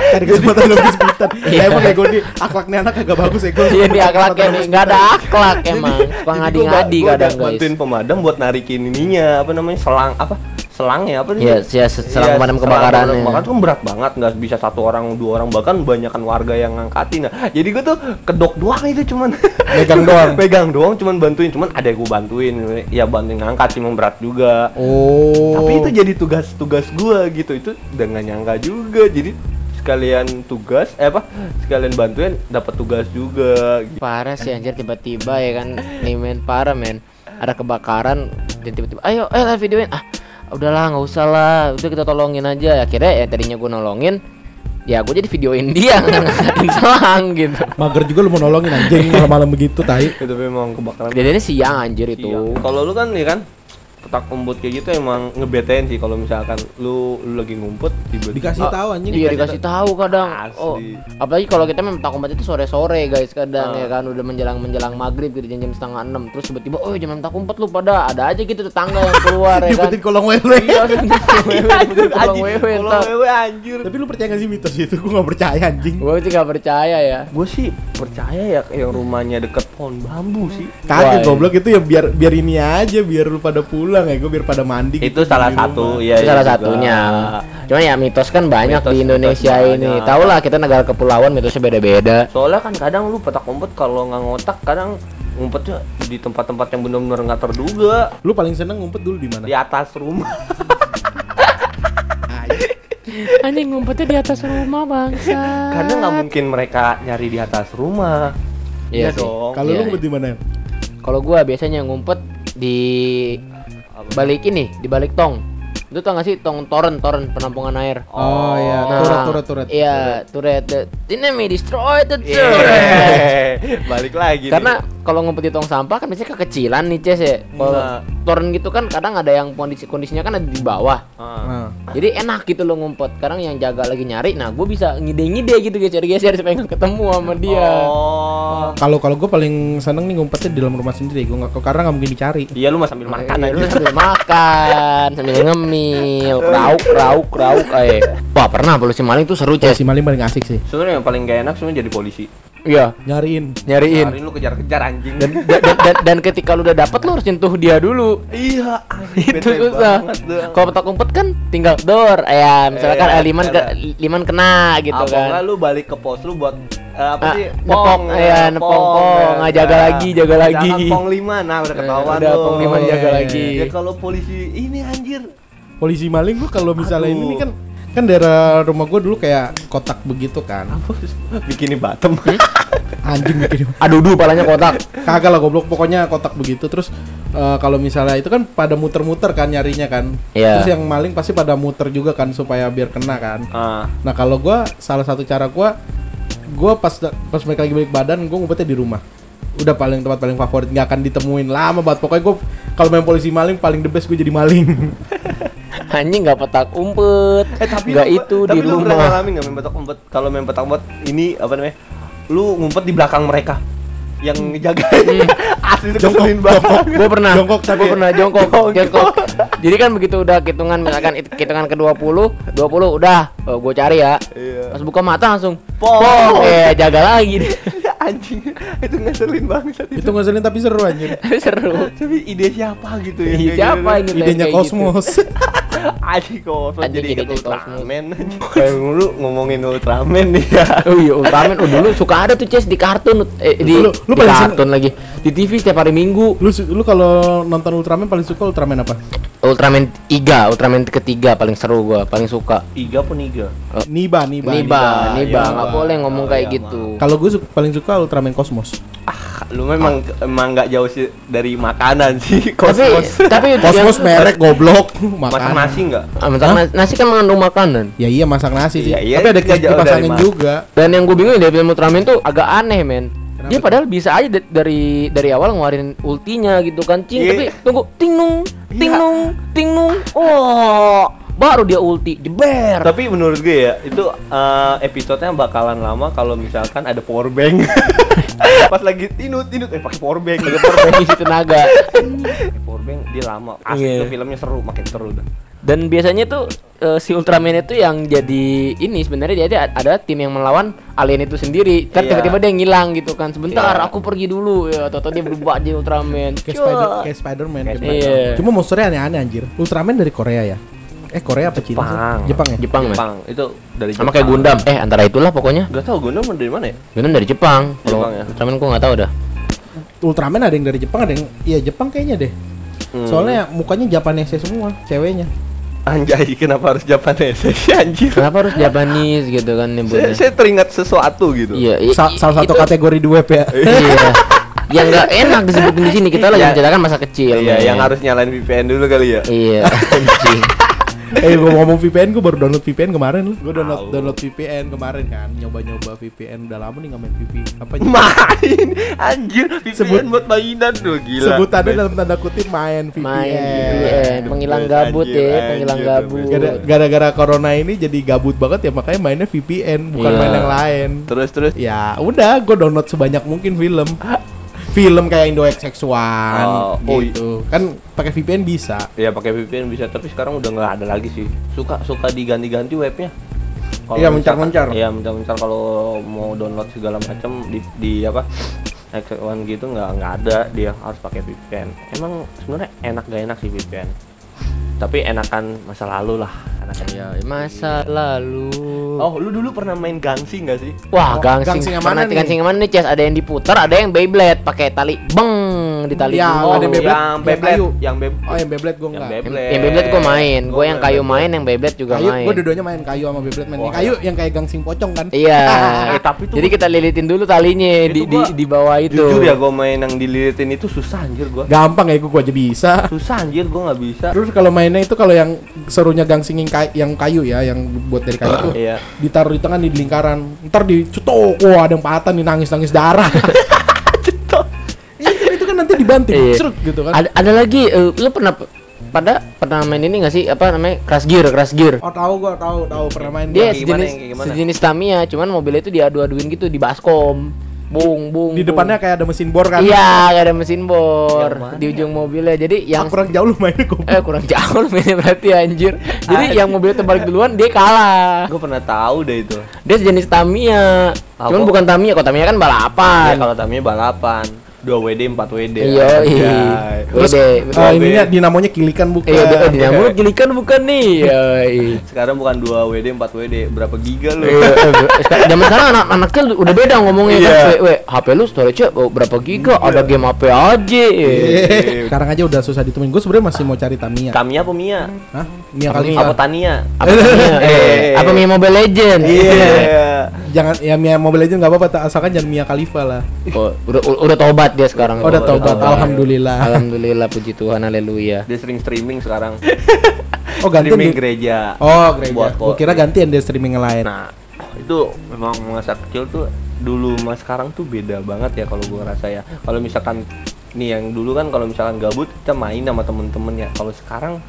Cari kesempatan lu kesempitan. Ya emang ya gue nih akhlaknya anak kagak bagus ya gue. Iya di akhlaknya nih. nggak ada akhlak emang. Suka jadi gua ngadi-ngadi kadang guys. bantuin pemadam buat narikin ininya apa namanya selang apa selang ya apa sih? Iya, iya, se- selang Iya, pemadam selang kebakaran pemadam ya. kebakaran tuh kan berat banget nggak bisa satu orang dua orang bahkan banyakan warga yang ngangkatin nah jadi gua tuh kedok doang itu cuman Megang doang. pegang doang cuman bantuin cuman ada yang gua bantuin ya bantuin ngangkat sih berat juga Oh. tapi itu jadi tugas-tugas gua gitu itu udah nggak nyangka juga jadi sekalian tugas eh apa sekalian bantuin dapat tugas juga gitu. Parah sih anjir tiba-tiba ya kan nih men parah men. Ada kebakaran dan tiba-tiba ayo eh lah videoin ah udahlah nggak usah lah. Udah kita tolongin aja. Akhirnya ya tadinya gue nolongin ya gue jadi videoin dia ngangkatin selang gitu. Mager juga lu mau nolongin anjing malam-malam begitu tai. itu memang kebakaran. Kejadiannya siang anjir itu. Iya. Kalau lu kan nih kan petak umput kayak gitu emang ngebetain sih kalau misalkan lu lu lagi ngumpet tiba-tiba Dikasih Ah, tahu anjing. Iya dikasih tahu kadang. Asli. Oh, apalagi kalau kita memang tak umpet itu sore-sore guys kadang Ah. ya kan udah menjelang menjelang maghrib gitu jam, jam setengah enam terus tiba-tiba oh jam tak umpet lu pada ada aja gitu tetangga yang keluar ya kan. Kolong wewe. Iya, anjing, wewe anjir. Tapi lu percaya gak sih mitos itu? Gue gak percaya anjing. Gue sih gak percaya ya. Gue sih percaya ya yang rumahnya deket pohon bambu sih. Kagak Wah, goblok itu ya biar biar ini aja biar lu pada pulang ya gue biar pada mandi Itu gitu salah satu rumah. ya. itu salah satunya. Cuman ya mitos kan banyak Mitos- di Indonesia mitos ini. Tahu lah kita negara kepulauan mitosnya beda-beda. Soalnya kan kadang lu petak umpet kalau nggak ngotak kadang ngumpetnya di tempat-tempat yang benar-benar nggak terduga Lu paling seneng ngumpet dulu di mana? di atas rumah. Anjing ngumpetnya di atas rumah bangsa. Karena nggak mungkin mereka nyari di atas rumah. Iya Iya sih. dong. Kalau Iya, lu ngumpet di mana? Kalau gua biasanya ngumpet di balik ini, di balik tong. Itu tau gak sih tong toren toren penampungan air. Oh, iya, Nah, turret turret turret. Iya, turret. The enemy destroy the turret. Balik lagi. Karena nih. Kalau ngumpet di tong sampah kan biasanya kekecilan nih Ces ya. Kalau Nah. toren gitu kan kadang ada yang kondisi kondisinya kan ada di bawah. Ah. Nah, Jadi enak gitu lo ngumpet. Kadang yang jaga lagi nyari, nah gue bisa ngide-ngide gitu geser-geser supaya nggak ketemu sama dia. Oh. kalau kalau gue paling seneng nih ngumpetnya di dalam rumah sendiri. Gue nggak karena nggak mungkin dicari. Iya lu mah sambil makan Iya, aja. lu sambil makan, sambil ngemil, rauk, rauk, rauk, eh. Wah pernah polisi maling tuh seru Ces. si maling paling asik sih. Sebenarnya yang paling gak enak sebenarnya jadi polisi. Iya, Nyariin. nyariin. Hari lu kejar-kejar anjing. Dan, dan, dan, dan, dan ketika lu udah dapet lu harus nyentuh dia dulu. iya, Itu susah. Kalau petak umpet kan tinggal door, ya misalkan Eh, eh, liman ke liman kena gitu Apa kan. lu balik ke pos lu buat eh, apa Ah, sih? nepong, iya, nepong, pong. Ah, jaga lagi, jaga lagi. Jangan pong lima, nah udah Eh, ketahuan udah, lu. pong lima jaga jaga iya, lagi. Ya kalau polisi ini anjir. Polisi maling gue kalau misalnya Aduh. ini kan kan daerah rumah gue dulu kayak kotak begitu kan. Bikini bottom? Hmm? Anjing bikin Aduh, duh, palanya kotak. kagak lah goblok pokoknya kotak begitu terus eh, kalau misalnya itu kan pada muter-muter kan nyarinya kan Iya. terus yang maling pasti pada muter juga kan supaya biar kena kan ah, nah kalau gua salah satu cara gua gua pas pas mereka lagi balik badan gua ngumpetnya di rumah udah paling tempat paling favorit nggak akan ditemuin lama banget pokoknya gua kalau main polisi maling paling the best gue jadi maling Anjing nggak petak umpet. eh tapi nggak itu tapi di lu pernah rumah. ngalamin nggak main petak umpet? Kalau main petak umpet ini apa namanya? Lu ngumpet di belakang mereka yang ngejaga asli itu Jongkok, banget gue pernah Jongkok tapi- gue pernah jongkok Jongkok. jongkok jadi kan begitu udah hitungan misalkan it- hitungan ke 20 20 udah oh, gue cari ya Iya. pas buka mata langsung Pong. pong eh jaga lagi deh anjing. Itu ngeselin banget itu. Ngeselin tapi seru anjir. Seru. Tapi ide siapa gitu ya? Iya, kayak siapa gitu? nyiptain idenya kayak gitu? kosmos Anjing jadi inget Cosmos. Ultraman. Kayak dulu ngomongin Ultraman nih ya Oh iya Ultraman. Oh dulu suka ada tuh Ces di kartun. Eh, di, Lu- lu di kartun lagi. Di TV setiap hari Minggu. Lu lu kalau nonton Ultraman paling suka Ultraman apa? Ultraman 3 Ultraman ketiga paling seru gua paling suka. Iga pun Iga. Niba Niba Niba Niba. Iya, nggak Niba. boleh ngomong Oh, kayak iya, gitu. Kalau gue su- paling suka Ultraman Cosmos ah lu memang emang nggak jauh sih dari makanan sih tapi kosmos. tapi Cosmos merek goblok. Masak makan nasi nggak Ah, masak nasi, nasi kan mengandung makanan. ya iya masak nasi sih Iya, iya, tapi ada dipasangin dari juga Dan yang gue bingung dari film Ultraman tuh agak aneh men. Kenapa Dia padahal bisa aja da- dari dari awal ngeluarin ultinya gitu kan cing Iya. tapi tunggu ting nung ting Iya. nung ting nung oh baru dia ulti jeber Tapi menurut gue ya, itu eh, episodenya bakalan lama kalau misalkan ada power bank. Pas lagi tinut tinut eh pakai power bank. Pakai power bank. isi tenaga power bank dia lama. Asli Iya. tuh filmnya seru, makin seru dah. Dan biasanya tuh eh, si Ultraman itu yang jadi ini sebenarnya dia ada, ada tim yang melawan alien itu sendiri kan Iya. tiba-tiba dia ngilang gitu kan sebentar Iya. aku pergi dulu ya atau dia berubah jadi Ultraman Kayak. Spider kayak Spider-Man. Kayak kayak Iya. Spider-Man. Cuma monsternya aneh-aneh anjir. Ultraman dari Korea ya? Eh Korea apa Cina sih? Jepang. Jepang ya? Jepang Jepang itu dari sama kayak Gundam eh antara itulah pokoknya Gak tau Gundam dari mana ya? Gundam dari Jepang kalau Jepang ya? Ultraman gua nggak tahu dah Ultraman ada yang dari Jepang, ada yang iya Jepang kayaknya deh. Hmm. Soalnya mukanya Japanese semua, ceweknya. Anjay, kenapa harus Japanese sih anjir? kenapa harus Japanese gitu kan Saya, nyebutnya saya teringat sesuatu gitu. iya Sa- salah satu itu- kategori di web ya. iya yang nggak enak disebutin di sini kita lagi Iya. menceritakan masa kecil Iya, men. yang harus nyalain VPN dulu kali ya. iya anjing. eh gua ngomong VPN, gua baru download VPN kemarin loh. Gua download Tahu. download VPN kemarin kan, nyoba-nyoba VPN udah lama nih nggak main VPN. Apa Main anjir VPN Sebut- buat mainan tuh gila. sebutannya dalam tanda kutip main VPN. main VPN penghilang Best, gabut anjir, ya penghilang anjir, gabut best. Gara- Gara-gara corona ini jadi gabut banget ya makanya mainnya VPN bukan Iya. main yang lain. Terus terus Ya udah, gue download sebanyak mungkin film. Film kayak Indo XX1 Oh, oh, gitu. Kan pakai VPN bisa. ya pakai VPN bisa tapi sekarang udah nggak ada lagi sih. Suka suka diganti-ganti webnya. Kalau Iya, mencar-mencar. Iya, mencar-mencar kalau mau download segala macam di di apa? X1 gitu nggak nggak ada dia harus pakai VPN. Emang sebenarnya enak gak enak sih VPN. Tapi enakan masa lalu lah, enakan ya masa lalu Oh, lu dulu pernah main gangsi nggak sih? Wah, Oh, gangsing. gangsing yang mana nih? gangsing yang mana nih, Ces? Ada yang diputar, ada yang Beyblade pakai tali beng di tali. Ya, dulu. ada yang Beyblade, yang yang Beyblade, yang Beyblade. Oh, yang Beyblade gue Yang enggak. Yang, Beyblade. yang Beyblade gua main. Gua yang kayu Beyblade. main, yang Beyblade juga Kayu, main. gue dua-duanya main kayu sama Beyblade main. Yang Wah. kayu yang kayak gangsing pocong kan? Iya. Eh, tapi tuh Jadi kita lilitin dulu talinya di, di di bawah itu. Jujur ya, gua main yang dililitin itu susah anjir gua. Gampang ya, gue aja bisa. Susah anjir, gua nggak bisa. Terus kalau mainnya itu kalau yang serunya gangsing yang kayu, yang kayu ya, yang buat dari kayu tuh Iya. ditaruh di tengah di lingkaran. Ntar dicetok, wah ada yang patah nih nangis-nangis darah. Iya kan itu kan nanti dibanting, Iya. cerut gitu kan. Ada ada lagi eh, lu pernah pada pernah main ini gak sih apa namanya Crash Gear Crash Gear Oh tahu gua tahu tahu pernah main dia gimana, sejenis gimana? sejenis Tamiya cuman mobilnya itu diadu-aduin gitu di baskom bung bung di bung. depannya kayak ada mesin bor kan. iya kayak ada mesin bor di ujung mobilnya jadi Ah, yang kurang jauh lu mainnya kok. eh kurang jauh lu mainnya berarti anjir jadi Ah, yang mobilnya terbalik duluan dia kalah Gua pernah tahu deh itu. dia sejenis Tamiya cuman Apa? bukan Tamiya kalau Tamiya kan balapan Ya, kalau tamnya balapan. 2 WD, 4 WD. iya iya. Terus wede. ininya dinamonya kilikan bukan. Iya, dinamo gilikan bukan nih. Iya, iya. Sekarang bukan 2 WD, 4 WD. Berapa giga lu? Iya, eh, zaman sekarang anak anak kecil udah beda ngomongnya Iya. kan. We, we, HP lu storage oh, berapa giga? Ada game HP aja. Eh, Sekarang aja udah susah ditemuin. Gue sebenarnya masih mau cari Tamiya. Tamiya apa Mia? Hah? Mia Apa Khalifa. Apa Tania? Apa namanya? Eh. Apa Mia Mobile Legend? Iya. Jangan ya Mia Mobile Legends nggak apa-apa, asalkan jangan Mia Khalifa lah. Oh, udah udah tobat dia sekarang. Oh, udah tobat, alhamdulillah. Alhamdulillah puji Tuhan, haleluya. Dia sering streaming sekarang. Oh gantian streaming di... gereja. Oh gereja. Buat Gue kira gantian dia streaming yang lain. Nah, itu memang masa kecil tuh dulu sama sekarang tuh beda banget ya kalau gua rasa ya. Kalau misalkan nih yang dulu kan kalau misalkan gabut kita main sama temen-temen ya. Kalau sekarang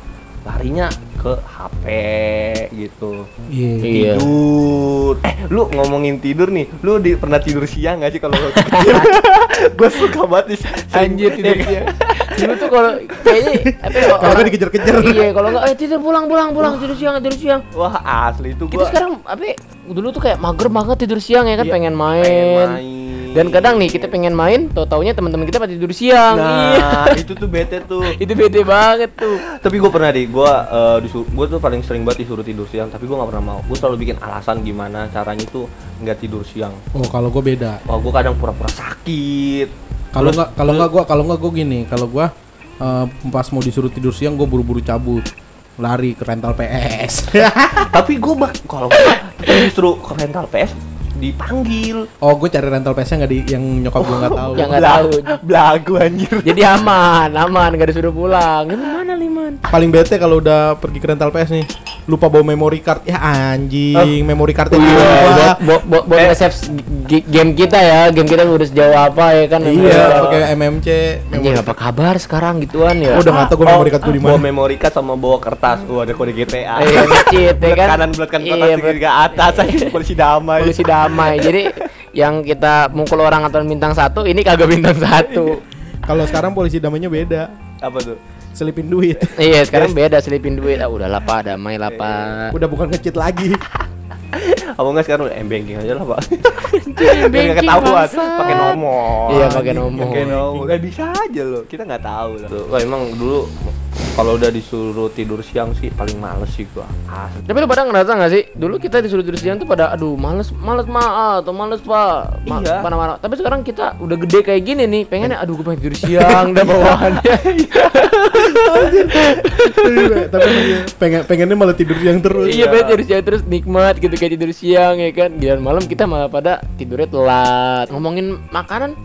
larinya ke HP gitu. Iya. Iya. Tidur. Eh, lu ngomongin tidur nih. Lu di, pernah tidur siang gak sih kalau lu kecil? gua suka banget nih. Anjir tidur siang. Dulu tuh kalau kayaknya apa ya, Kalau gue orang- dikejar-kejar. Iya, kalau enggak eh tidur pulang pulang pulang tidur siang tidur siang. Wah, asli itu Kita gua sekarang apa ya, dulu tuh kayak mager banget tidur siang ya kan Iya, pengen main. pengen main. Dan kadang nih kita pengen main, tau taunya teman-teman kita pada tidur siang. Iya. Nah, itu tuh bete tuh. Itu bete banget tuh. tapi gue pernah deh gue uh, disuruh gue tuh paling sering banget disuruh tidur siang tapi gue nggak pernah mau gue selalu bikin alasan gimana caranya tuh nggak tidur siang Oh kalau gue beda. wah gue kadang pura-pura sakit Kalau nggak kalau nggak gue kalau nggak gue gini. Kalau gue eh, pas mau disuruh tidur siang gue buru-buru cabut lari ke rental PS. tapi gue bak kalau gue justru ke rental PS dipanggil oh gue cari rental PS-nya nggak di yang nyokap gue nggak tahu. Yang nggak tahu. belagu anjir Jadi aman, aman, gak disuruh pulang. Ini mana Liman? Paling bete kalau udah pergi ke rental PS nih. Lupa bawa memory card. Ya anjing, memory cardnya di Iya, lupa. buat buat buat, g- game kita ya, game kita udah sejauh apa ya kan? Iya, pakai MMC. Anjing apa kabar sekarang gituan ya? Oh, udah nggak tahu gue memory card gue di Bawa mana. memory card sama bawa kertas. Wah, ada kode GTA. Iya, ngecit ya kan? kanan belat kanan Iya, kertas belat- tiga atas aja polisi damai. polisi damai. Jadi yang kita mukul orang atau bintang satu, ini kagak bintang satu. Kalau sekarang polisi damainya beda. Apa tuh? Selipin duit. iya, sekarang beda selipin duit. Ah, udahlah Pak, damai lah Pak. Udah bukan ngecit lagi. Apa enggak sekarang udah m-banking aja lah, Pak. Biar nggak ketahuan, pakai nomor. Iya, pakai nomor. Pakai nomor. Eh, bisa aja loh. Kita nggak tahu lah. Wah, emang dulu kalau udah disuruh tidur siang sih paling males sih gua. Asli. Tapi lu pada ngerasa gak sih? Dulu kita disuruh tidur siang tuh pada aduh males males ma atau males pak Ma- Iya. mana-mana. Tapi sekarang kita udah gede kayak gini nih, pengennya aduh gue pengen tidur siang dah bawaannya. Tapi pengen pengennya malah tidur yang terus. iya pengen tidur siang terus nikmat gitu kayak tidur siang ya kan. Giliran malam kita malah pada tidurnya telat. Ngomongin makanan,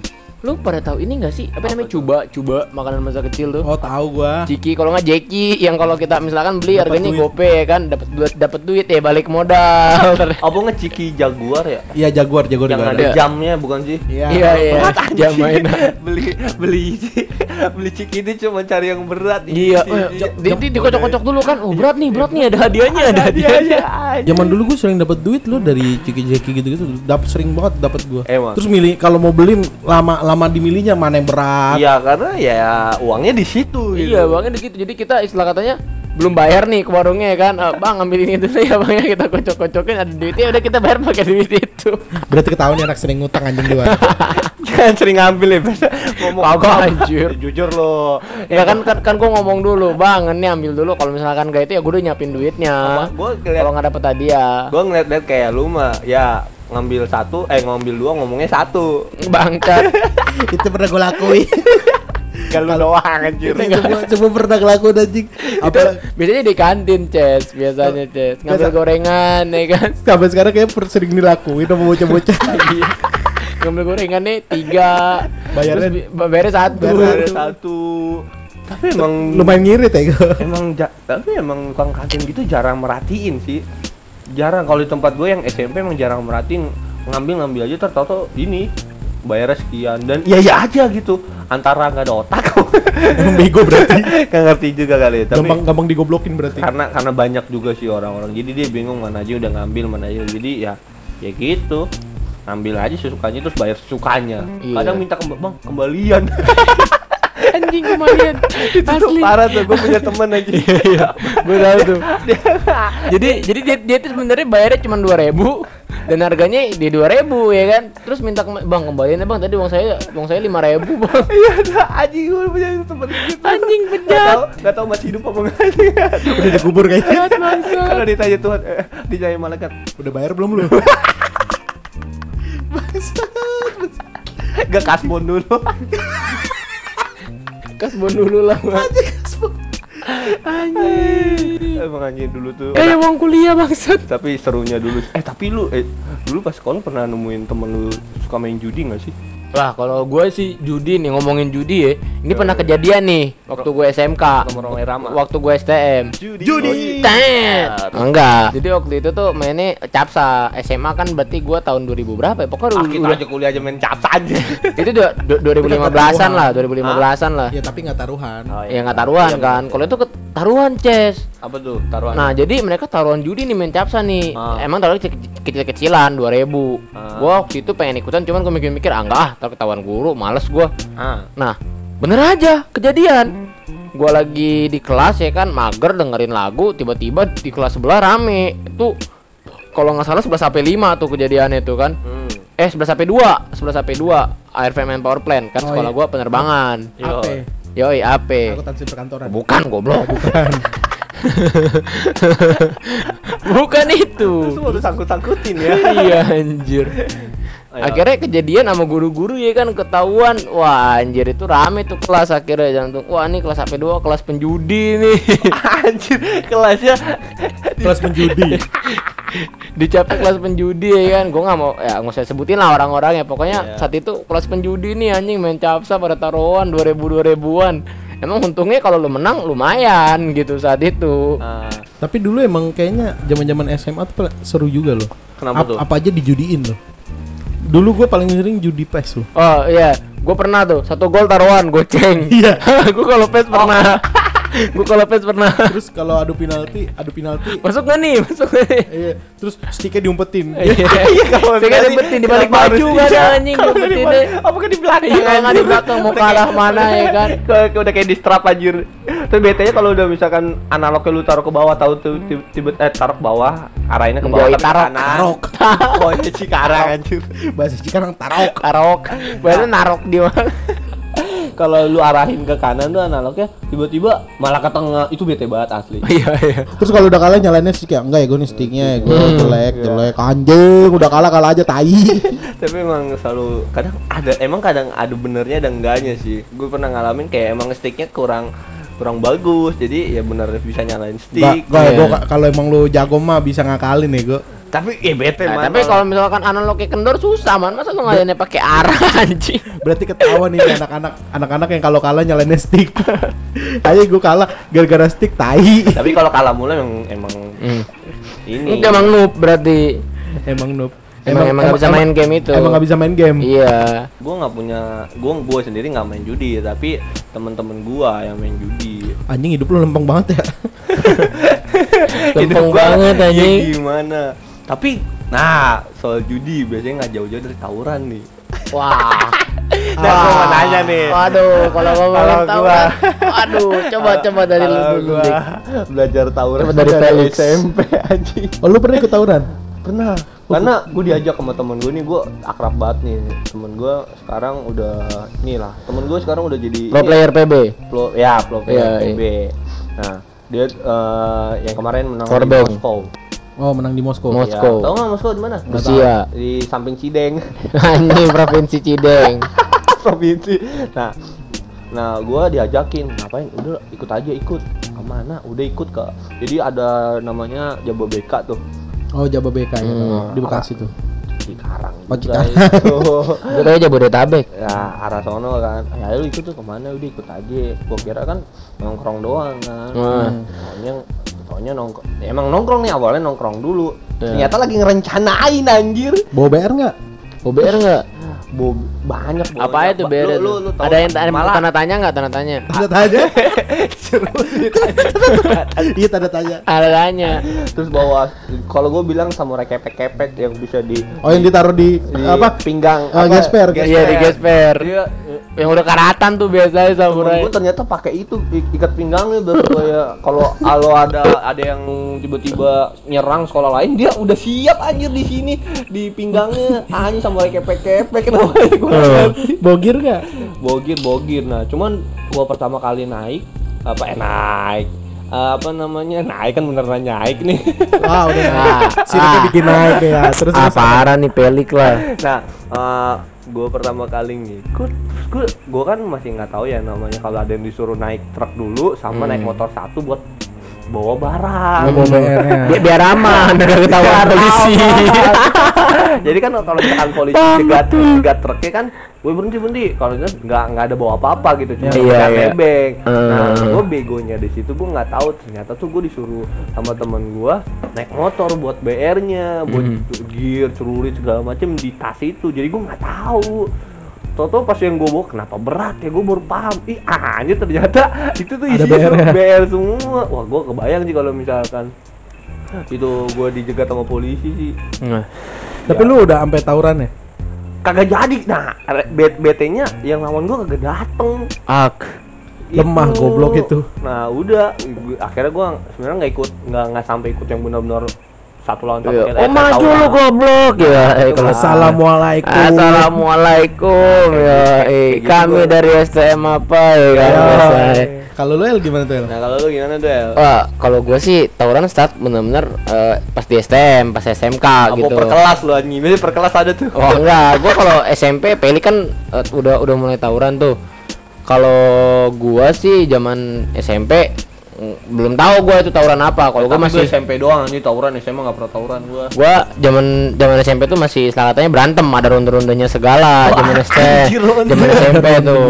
lu pada tahu ini gak sih? Apa, namanya coba coba makanan masa kecil tuh? Oh, tahu gua. Ciki kalau nggak Jeki yang kalau kita misalkan beli Dapat harganya duit. gope ya kan dapat duit dapat duit ya balik modal. Apa ngeciki jaguar ya? Iya, Jaguar, Jaguar Yang ada ada. jamnya bukan sih? Iya. Iya iya. Jam mainan. beli beli beli ciki ini cuma cari yang berat Iya, Isi- eh, dikocok-kocok dulu kan. Oh berat nih, berat nih ada hadiahnya, ada hadiahnya. Zaman dulu gue sering dapat duit lo dari Ciki Jeki gitu-gitu. Dapat sering banget dapat gua. Emang? Terus milih kalau mau beli lama lama dimilihnya mana yang berat. Iya karena ya uangnya di situ gitu. Iya, bangnya gitu. Jadi kita istilah katanya belum bayar nih ke warungnya ya kan. Eh, bang ambil ini dulu ya bang ya kita kocok-kocokin ada duitnya udah kita bayar pakai duit itu. Berarti ketahuan nih anak sering ngutang anjing di warung. Jangan sering ngambil ya biasa ngomong Kagak, apa. anjir. Jujur lo. Ya kan kan, kan gua ngomong dulu, bang ini ambil dulu kalau misalkan gak itu ya gue udah nyiapin duitnya. Kalau nggak dapet hadiah. Gua ngeliat-liat kayak lu mah ya ngambil satu eh ngambil dua ngomongnya satu. Bangkat. itu pernah gue lakuin. Lu doang anjir. itu semua, semua pernah ngelakuin anjing. Apa biasanya di kantin, Ces, biasanya, Ces. Ngambil Biasa. gorengan ya kan. sampai sekarang kayak sering dilakuin sama bocah-bocah. Iya. Ngambil gorengannya tiga. Bayarnya- bayarnya satu. Ada satu. Tapi emang Lumayan ngirit ya gue. emang ja- tapi emang tukang kantin gitu jarang merhatiin sih. Jarang. Kalau di tempat gue yang SMP emang jarang merhatiin. Ngambil ngambil aja tertato ini bayarnya sekian. Dan iya iya aja gitu. Antara nggak ada otak. Emang bego berarti. nggak ngerti juga kali ya, tapi Gampang gampang digoblokin berarti. karena karena banyak juga sih orang-orang. Jadi dia bingung mana aja udah ngambil mana aja. Jadi ya ya gitu. Ngambil aja sesukanya terus bayar sesukanya. Iya. kadang minta kemba- bang kembalian Anjing kemarin. itu tuh parah tuh gue punya temen aja Iya, gue tahu tuh. jadi jadi dia dia tuh sebenarnya bayarnya cuma dua ribu dan harganya di dua ribu ya kan. Terus minta kema- bang kembaliin ya bang tadi uang saya uang saya lima ribu bang. iya dah anjing gue punya temen gitu Anjing Gak bejat. tau, gak tau masih hidup apa enggak Udah dikubur kayaknya. Kalau ditanya Tuhan, eh, ditanya malaikat Udah bayar belum lu? Gak kasbon dulu Kasbon dulu lah. Bang. Anjing Emang anjing dulu tuh Kayak uang kuliah bangsat. Tapi serunya dulu Eh tapi lu, eh dulu pas sekolah pernah nemuin temen lu suka main judi gak sih? Wah kalau gue sih judi nih ngomongin judi ya. Ini pernah kejadian nih waktu gue SMK. Nomor Romai Rama Waktu gue STM. Judi Judi. Tet. Enggak. Jadi waktu itu tuh mainnya capsa. SMA kan berarti gua tahun 2000 berapa ya? Pokoknya Ah, udah, kita udah- aja kuliah aja main capsa aja itu du- du- 2015-an lah, 2015-an lah. Ya tapi nggak taruhan. Oh, Ya nggak taruhan Iya, kan. Kalau itu ke taruhan, Ces. Apa tuh taruhan? Nah, jadi mereka taruhan judi nih main capsa nih. Ah. Emang taruhan kecil- kecil-kecilan 2000. Ah. Gua waktu itu pengen ikutan cuman gua mikir-mikir ah enggak ah, ntar ketahuan guru, males gua. ah. Nah, bener aja kejadian. Gua lagi di kelas ya kan, mager dengerin lagu, tiba-tiba di kelas sebelah rame. Itu kalau nggak salah 11 sampai 5 tuh kejadiannya tuh kan. Hmm. Eh 11 sampai 2, 11 sampai 2 AirFM and Power Plant kan Oh, sekolah iya. gua penerbangan. Yo. AP. Yoi, AP. Akuntansi perkantoran. Bukan goblok. Bukan. Bukan itu. Terus udah sangkut-sangkutin ya iya anjir. Ayo. Akhirnya kejadian sama guru-guru ya kan ketahuan. Wah, anjir itu rame tuh kelas akhirnya jantung. Wah, ini kelas HP 2 kelas penjudi nih. Anjir kelasnya Kelas penjudi. Dicapek kelas penjudi ya kan. Gua nggak mau ya nggak usah sebutin lah orang-orangnya. Pokoknya Iya. saat itu kelas penjudi nih anjing main capsa pada taruhan 2000 2000-an. Emang untungnya kalau lu menang lumayan gitu saat itu. Ah, Tapi dulu emang kayaknya zaman-zaman SMA tuh seru juga loh. Kenapa Ap- tuh? Apa aja dijudiin loh. Dulu gue paling sering judi PES loh. Oh iya, gue pernah tuh satu gol taruhan goceng. Iya. gue kalau pes pernah. gue kalau pes pernah. Terus kalau adu penalti, adu penalti, Masuk gak nih? Masuk gak nih? iya, terus sticknya diumpetin. Iya, kan tadi dibetin di balik baju kan iya? anjing Kalau dibetin di deh. balik- Apakah di belakang? Iya nggak di belakang mau ke arah mana ya kan? Kayak udah kayak di strap anjir. Terus BT-nya kalau udah misalkan analognya lu taruh ke bawah tahu tuh tiba tiba eh taruh ke bawah, arahinnya ke bawah Menjauhi tapi ke tarok. kanan. Tarok. Oh, ini Cikarang anjir. Bahasa Cikarang tarok. Karok, baru narok di mana? Kalau lu arahin ke kanan tuh analognya tiba-tiba malah ke tengah. Itu bete banget asli. Iya iya. Terus kalau udah kalah nyalainnya stick ya? Enggak ya gue nih sticknya ya gue jelek, jelek. Anjing, udah kalah kalah aja tai. Tapi emang selalu kadang ada emang kadang ada benernya ada enggaknya sih. Gue pernah ngalamin kayak emang sticknya kurang kurang bagus. Jadi ya bener bisa nyalain stick. enggak Iya. gue kalau emang lu jago mah bisa ngakalin ya gue. Tapi ya bete Nah, man. tapi kalau misalkan analognya kendor susah man, masa lu ngadainnya pakai arah anjing? Berarti ketahuan nih anak-anak anak-anak yang kalau kalah nyalainnya stick. Ayo gue kalah gara-gara stick tai. tapi kalau kalah mula emang emang Hmm. ini. Emang noob berarti. Emang noob. Emang emang nggak bisa main game itu. Emang nggak bisa main game. Iya. gue nggak punya gue gue sendiri nggak main judi tapi temen-temen gue yang main judi Anjing hidup lu lempeng banget ya. Lempeng banget, ya anjing. gimana tapi nah soal judi biasanya nggak jauh-jauh dari tawuran nih Wah. nah gue mau nanya nih Waduh, kalau ngomongin Kalau tahu gua- Waduh, coba coba dari lu dulu. belajar tawuran Coba dari Felix. SMP anjing Oh lu pernah ikut tawuran? pernah karena gue diajak sama temen gue nih gue akrab banget nih temen gue sekarang udah nih lah temen gue sekarang udah jadi Pro player PB. Pro, ya pro player Iya, PB. Nah, dia eh, yang kemarin menang Korbank. di Moskow. Oh menang di Moskow. Mos- Moskow. Ya, tahu nggak Moskow di mana? Rusia. Di samping Cideng, Anjing provinsi Cideng. provinsi. Nah, nah gue diajakin ngapain? Udah ikut aja ikut. Ke mana? Udah ikut ke. Jadi ada namanya Jababeka tuh Oh Jababeka ya, Hmm. di Bekasi tuh. Cikarang. Oh, juga Cikarang. itu. Kayak Jabodetabek. ya arah sono kan ya lu ikut tuh ke mana udah ikut aja gua kira kan nongkrong doang kan Hmm. Soalnya soalnya nongkrong emang nongkrong nih awalnya nongkrong dulu Ya. ternyata lagi ngerencanain anjir Bawa BR nggak? OBR enggak? Bo banyak bo- Apa itu BR lu, lu, lu Ada yang nggak? ada malah tanda tanya enggak tanda tanya? Tanda tanya. Iya tanda tanya. Ada tanya. terus bawa kalau gue bilang samurai kepek-kepek yang bisa di Oh yang ditaruh di, di apa? pinggang Ah, gesper, Iya di gesper. Dia, Yang udah karatan tuh biasanya samurai. gue ternyata pakai itu ikat pinggangnya biar supaya kalau kalau ada ada yang tiba-tiba nyerang sekolah lain dia udah siap anjir di sini di pinggangnya anjir sama kepek-kepek ya nggak ngerti. Bogir nggak? bogir bogir nah cuman gua pertama kali naik apa eh naik Eh, apa namanya naik kan beneran naik nih Wah udah Nah, ah. bikin naik ya. Terus Ah terus. parah nih pelik lah. nah eh gue pertama kali ngikut. Terus gue gue kan masih nggak tahu ya namanya kalau ada yang disuruh naik truk dulu sama naik motor satu buat bawa barang. Bawa BR-nya. Biar, biar aman, biar ketahuan polisi. Jadi kan kalau misalkan polisi cegat cegat truknya kan, gue berhenti berhenti. Kalau nggak nggak ada bawa apa-apa gitu, cuma pegang iya. nebeng. Nah, Hmm. gue begonya di situ gue nggak tahu ternyata tuh gue disuruh sama temen gue naik motor buat BR-nya, buat Hmm. gear, celurit segala macem di tas itu. Jadi gue nggak tahu. Toto pas yang gue bawa kenapa berat ya gue baru paham ih anjir ternyata itu tuh isinya BR -nya. tuh BR semua wah gue kebayang sih kalau misalkan itu gue dijegat sama polisi sih Nah, Tapi lu udah sampai tawuran ya? Kagak jadi nah bet BT-nya yang lawan gua kagak dateng Ak. Lemah, goblok itu. nah udah akhirnya gua sebenarnya nggak ikut nggak nggak sampai ikut yang benar-benar satu lawan satu Iya. Oh maju lu goblok ya. Eh, kalau Assalamualaikum. Assalamualaikum ya. Eh, Kayak gitu kami gua. dari STM apa ya kan? Ya. Kalau lu El gimana tuh El? nah kalau lu gimana tuh El? Wah, kalau gue sih tawuran start bener-bener eh, pas di STM, pas SMK apa gitu. per kelas lu anjing biasanya per kelas ada tuh Oh enggak, gua kalau SMP Peli kan eh, udah udah mulai tawuran tuh. Kalau gua sih zaman SMP belum tahu gue itu tawuran apa. Kalau gue masih SMP doang ini tawuran SMA nggak pernah tawuran gua. gua zaman zaman SMP tuh masih istilah katanya berantem ada ronde-rondenya segala zaman SD ronde. zaman SMP tuh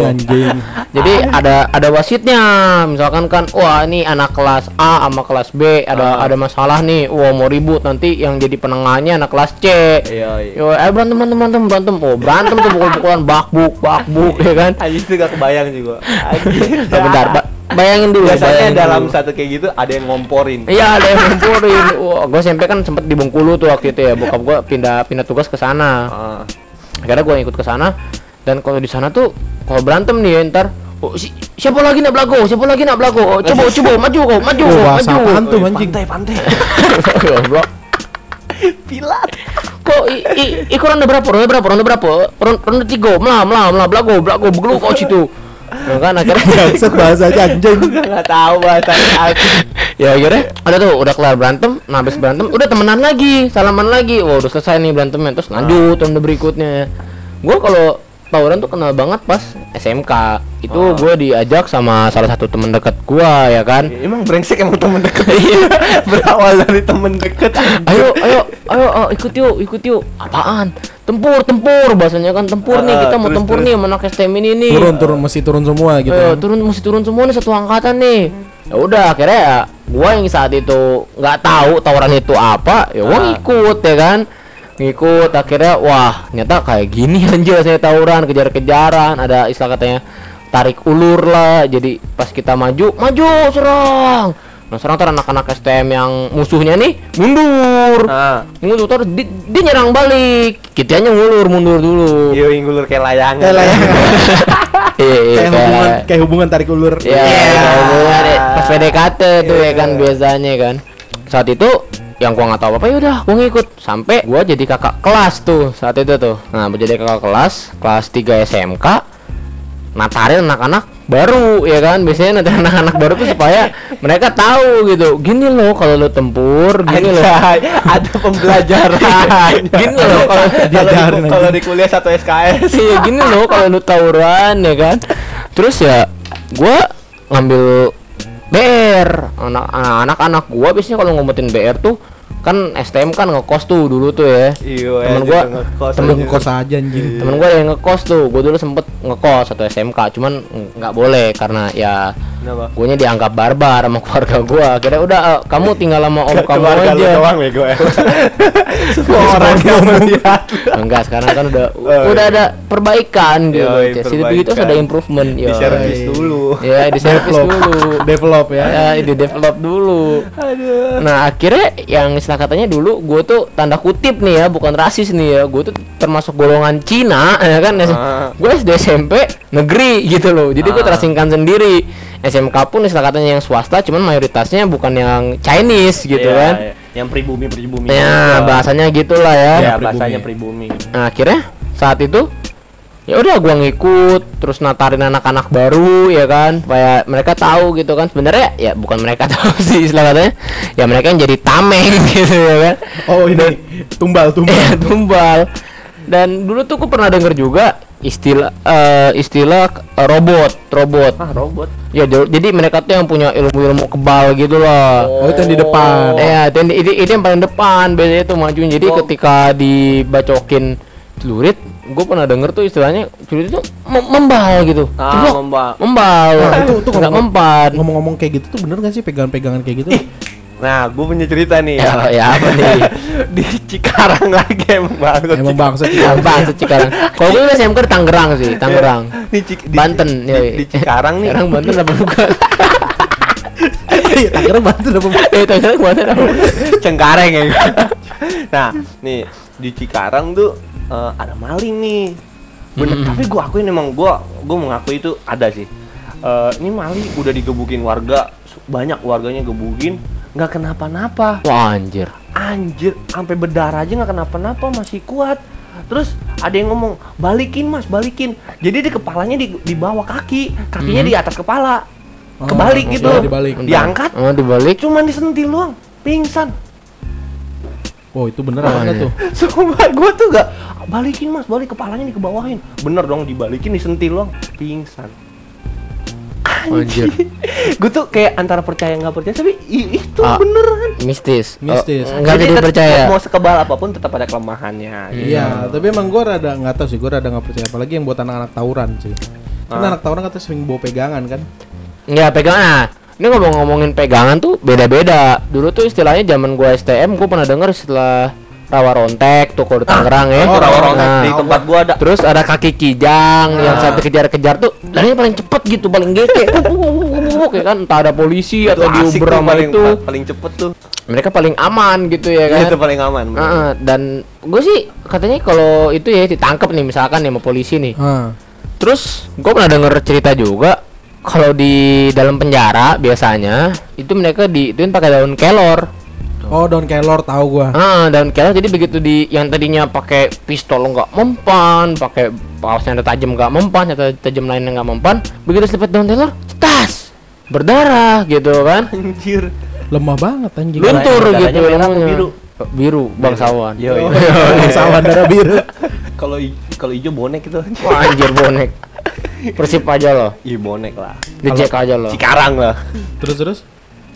jadi ada ada wasitnya misalkan kan wah ini anak kelas A sama kelas B ada Ah. ada masalah nih wah mau ribut nanti yang jadi penengahnya anak kelas C Iya, iya. Yo, eh berantem berantem berantem berantem oh berantem tuh pukul-pukulan bakbuk bakbuk ya kan Anjir itu gak kebayang sih gua. Anjir. Nah, bentar bayangin dulu Biasanya bayangin dalam dulu. satu kayak gitu ada yang ngomporin. Iya ada yang ngomporin. Wah, gue SMP kan sempet di Bengkulu tuh waktu itu ya. Bokap gue pindah pindah tugas ke sana. Ah. Akhirnya gue ikut ke sana. Dan kalau di sana tuh kalau berantem nih ya, ntar oh, si- siapa lagi nak belago? Siapa lagi nak belago? Oh, coba coba maju kau, maju, Oh, bahasa maju. apaan tuh anjing? Pantai, pantai. Goblok. Pilat. Kok i, i, ikut ronde berapa? Ronde berapa? Ronde berapa? Ronde, ronde tiga, melah, melah, melah, belago, belago, begelu kau situ. Ya kan akhirnya Bangsat bahasa aja anjing. Gua nggak tahu bahasanya. ya akhirnya udah tuh udah kelar berantem nah habis berantem udah temenan lagi salaman lagi wah udah selesai nih berantemnya terus lanjut ronde berikutnya gua kalau tawuran tuh kenal banget pas SMK itu Ah. gua diajak sama salah satu temen dekat gua ya kan Emang brengsek emang temen deket. Berawal dari temen deket. ayo ayo ayo oh, ikut yuk ikut yuk apaan tempur tempur bahasanya kan tempur nih Ah, kita mau terus, tempur terus. nih sama anak STM ini nih Turun turun mesti turun semua gitu. Ayo, turun mesti turun semua nih satu angkatan nih. Ya udah akhirnya ya gua yang saat itu nggak tahu tawuran itu apa, ya gua Ah. ngikut ya kan. Ngikut akhirnya wah, ternyata kayak gini anjir saya tawuran, kejar-kejaran, ada istilah katanya tarik ulur lah. Jadi pas kita maju, maju serang. Nah, serang ntar anak-anak STM yang musuhnya nih mundur. Ah. Mundur terus di, dia nyerang balik. Kitanya ngulur mundur dulu. Yo inggulur kayak layangan. Kayak layangan. Iya, iya, kayak hubungan kayak hubungan tarik ulur. Ya, Iya. hubungan deh. pas PDKT tuh ya kan Iya. biasanya kan. Saat itu yang gua nggak tahu apa ya udah gua ngikut sampai gua jadi kakak kelas tuh saat itu tuh. Nah, gua jadi kakak kelas kelas 3 SMK. Natarin anak-anak baru ya kan biasanya nanti anak-anak baru tuh supaya mereka tahu gitu gini loh kalau lo tempur gini loh ada pembelajaran. Gini loh, kalau di, kalau di kuliah satu SKS. iya gini loh kalau lu tawuran ya kan terus ya gua ngambil BR anak anak anak gua biasanya kalau ngumpetin BR tuh kan STM kan ngekos tuh dulu tuh ya Iya, Temen gua ngekos Temen anjir. kos aja anjing. temen gua ada yang ngekos tuh gua dulu sempet ngekos atau SMK cuman nggak boleh karena ya Kenapa? guanya dianggap barbar sama keluarga gua akhirnya udah eh, kamu tinggal sama om kamu Keluarga lu aja doang bego ya. Semua orang yang melihat. enggak sekarang kan udah Oh, udah iya. ada perbaikan gitu Yoi, situ begitu perbaikan. ada improvement Di yoi. servis dulu. ya di Develop. dulu Develop ya. ya di develop dulu Aduh. nah akhirnya yang istilah katanya dulu gue tuh tanda kutip nih ya bukan rasis nih ya gue tuh termasuk golongan Cina ya kan Ah. gue SD SMP negeri gitu loh jadi gue Ah. terasingkan sendiri SMK pun istilah katanya yang swasta cuman mayoritasnya bukan yang Chinese gitu Iya, kan iya. Yang pribumi pribumi. ya bahasanya gitulah ya Ya, Ya, bahasanya pribumi. pribumi. Nah akhirnya saat itu ya udah gua ngikut terus natarin anak-anak baru ya kan supaya mereka tahu gitu kan sebenarnya ya bukan mereka tahu sih istilah katanya ya mereka yang jadi tameng gitu ya kan Oh ini tumbal tumbal. ya tumbal dan dulu tuh gua pernah denger juga istilah eh, istilah eh, robot robot Ah, robot. ya jadi mereka tuh yang punya ilmu-ilmu kebal gitu loh Oh itu yang di depan. Ya, itu, itu, itu yang paling depan biasanya tuh maju. Jadi Oh. ketika dibacokin celurit, gue pernah denger tuh istilahnya celurit itu mem- membal gitu. Ah, Ceblok, membal. membal. Nah, itu tuh nggak mempan. Ngomong-ngomong kayak gitu tuh bener gak sih pegangan-pegangan kayak gitu? Nah, gue punya cerita nih. Ya, ya apa nih? di Cikarang lagi emang banget. Emang bangsa Gampang sih Cikarang. Kalau gue udah SMK di Tangerang sih, Tangerang. Di, Cik- di- Banten, di, ya. di Cikarang nih. Sekarang Banten apa bukan? Iya, Tangerang bantu apa? Eh, Tangerang Banten apa? Cengkareng ya. nah, nih di Cikarang tuh eh, ada maling nih. Bener, Mm-mm. tapi gua akuin emang gua gua mengakui itu ada sih. Eh, ini maling udah digebukin warga, banyak warganya gebukin, nggak kenapa-napa. Wah anjir. Anjir, sampai berdarah aja nggak kenapa-napa masih kuat. Terus ada yang ngomong balikin mas, balikin. Jadi di kepalanya di, di bawah kaki, kakinya Mhm. di atas kepala, Oh, kebalik oke, gitu. dibalik. Diangkat, Oh, dibalik. cuman disentil doang, pingsan. Oh itu bener Oh, apa enggak iya. tuh? Sumpah gue tuh gak balikin mas, balik kepalanya dikebawahin. Bener dong dibalikin disentil doang, pingsan. Anjir. gue tuh kayak antara percaya nggak percaya tapi itu Ah. beneran Mistis. Mistis. Oh, enggak jadi percaya. mau sekebal apa pun tetap ada kelemahannya gitu. Iya, tapi emang gue rada nggak tahu sih, gue rada nggak percaya. Apalagi yang buat anak-anak tawuran sih. Karena Ah. anak tawuran katanya sering bawa pegangan kan. Enggak pegangan. Nah, ini ngomong-ngomongin pegangan tuh beda-beda. Dulu tuh istilahnya zaman gua STM gua pernah denger setelah rawa rontek tuh kalau di Tangerang ya. oh rawa rontek Nah, di tempat gua ada Terus ada kaki kijang yang Ah. sampai kejar-kejar tuh larinya paling cepet gitu, paling gede. Kayak kan entah ada polisi atau diuber tuh, sama paling itu. paling cepet tuh Mereka paling aman gitu ya kan. itu paling aman. Heeh, dan gue sih katanya kalau itu ya ditangkap nih misalkan ya sama polisi nih. Ah. Terus gue pernah denger cerita juga kalau di dalam penjara biasanya itu mereka diituin pakai daun kelor. Oh, daun kelor tahu gua. Ah, daun kelor jadi begitu di yang tadinya pakai pistol nggak mempan, pakai pausnya ada tajam nggak mempan, atau tajam lainnya nggak mempan, begitu selipet daun kelor, tas berdarah gitu kan, anjir Lemah banget anjing. luntur gitu ilmunya. biru? biru bangsawan. Yo, Oh, yo. Sawan darah biru. kalau kalau hijau bonek itu Wah, anjir bonek. Persip aja loh, iya bonek lah ngecek aja loh. Cikarang lah Terus terus.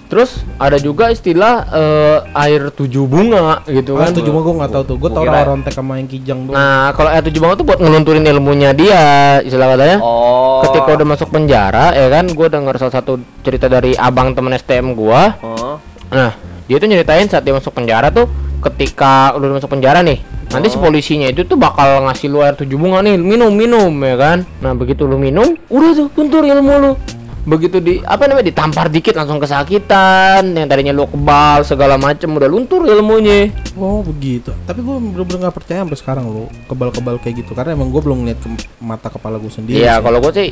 Terus ada juga istilah eh, air tujuh bunga gitu Ah, kan. itu cuma gua nggak tahu tuh. Gua Gua tahu kira- rawa rontek sama yang kijang doang. Nah, kalau air tujuh bunga tuh buat ngelunturin ilmunya dia, istilah katanya. oh Ketika udah masuk penjara, ya kan, gue dengar salah satu cerita dari abang temen STM gua. oh Nah, dia tuh nyeritain saat dia masuk penjara tuh, ketika udah masuk penjara nih, nanti si Oh. polisinya itu tuh bakal ngasih lu air tujuh bunga nih, minum minum ya kan. Nah, begitu lu minum, udah tuh luntur ilmu lu. Begitu di apa namanya ditampar dikit langsung kesakitan, yang tadinya lu kebal segala macem udah luntur ilmunya. Oh begitu. Tapi gua bener-bener nggak percaya sampai sekarang lo kebal-kebal kayak gitu. Karena emang gua belum lihat ke mata kepala gua sendiri. Iya, kalau gue sih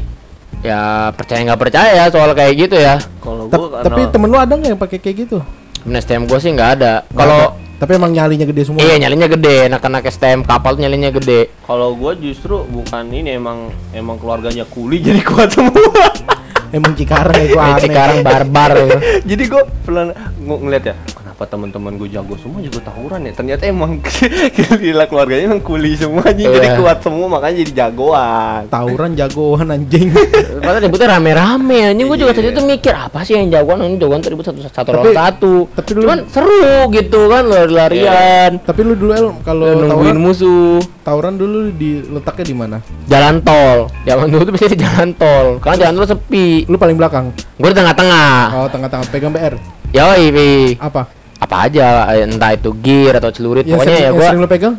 ya percaya nggak percaya soal kayak gitu ya. kalau gua tapi temen lu ada nggak yang pakai kayak gitu? Temen STM gue sih nggak ada. Kalau tapi emang nyalinya gede semua. iya nyalinya gede, anak-anak STM kapal tuh nyalinya gede. kalau gua justru bukan ini emang emang keluarganya kuli jadi kuat semua Emang Cikarang ya gua Kayak aneh. sekarang barbar ya. jadi gue pernah ng- ngeliat ya kenapa teman-teman gue jago semua jago tawuran ya ternyata emang gila keluarganya emang kuli semua anjing jadi Iya. kuat semua makanya jadi jagoan Tawuran jagoan anjing. Padahal ributnya rame-rame anjing gue juga Iya. tadi tuh mikir apa sih yang jagoan ini jagoan ribut satu satu Tapi- lawan satu. tapi lu- Cuman seru gitu kan lari-larian. tapi lu dulu El, kalau Nungguin tawuran musuh. tawuran dulu diletaknya di mana? Jalan tol. Zaman dulu tuh biasanya di jalan tol. Karena jalan tol sepi. Lu paling belakang. Gue di tengah-tengah. Oh, tengah-tengah pegang BR. Yoi, Pi. Apa? Apa aja entah itu gear atau celurit Yang pokoknya sering, ya gua sering lu pegang?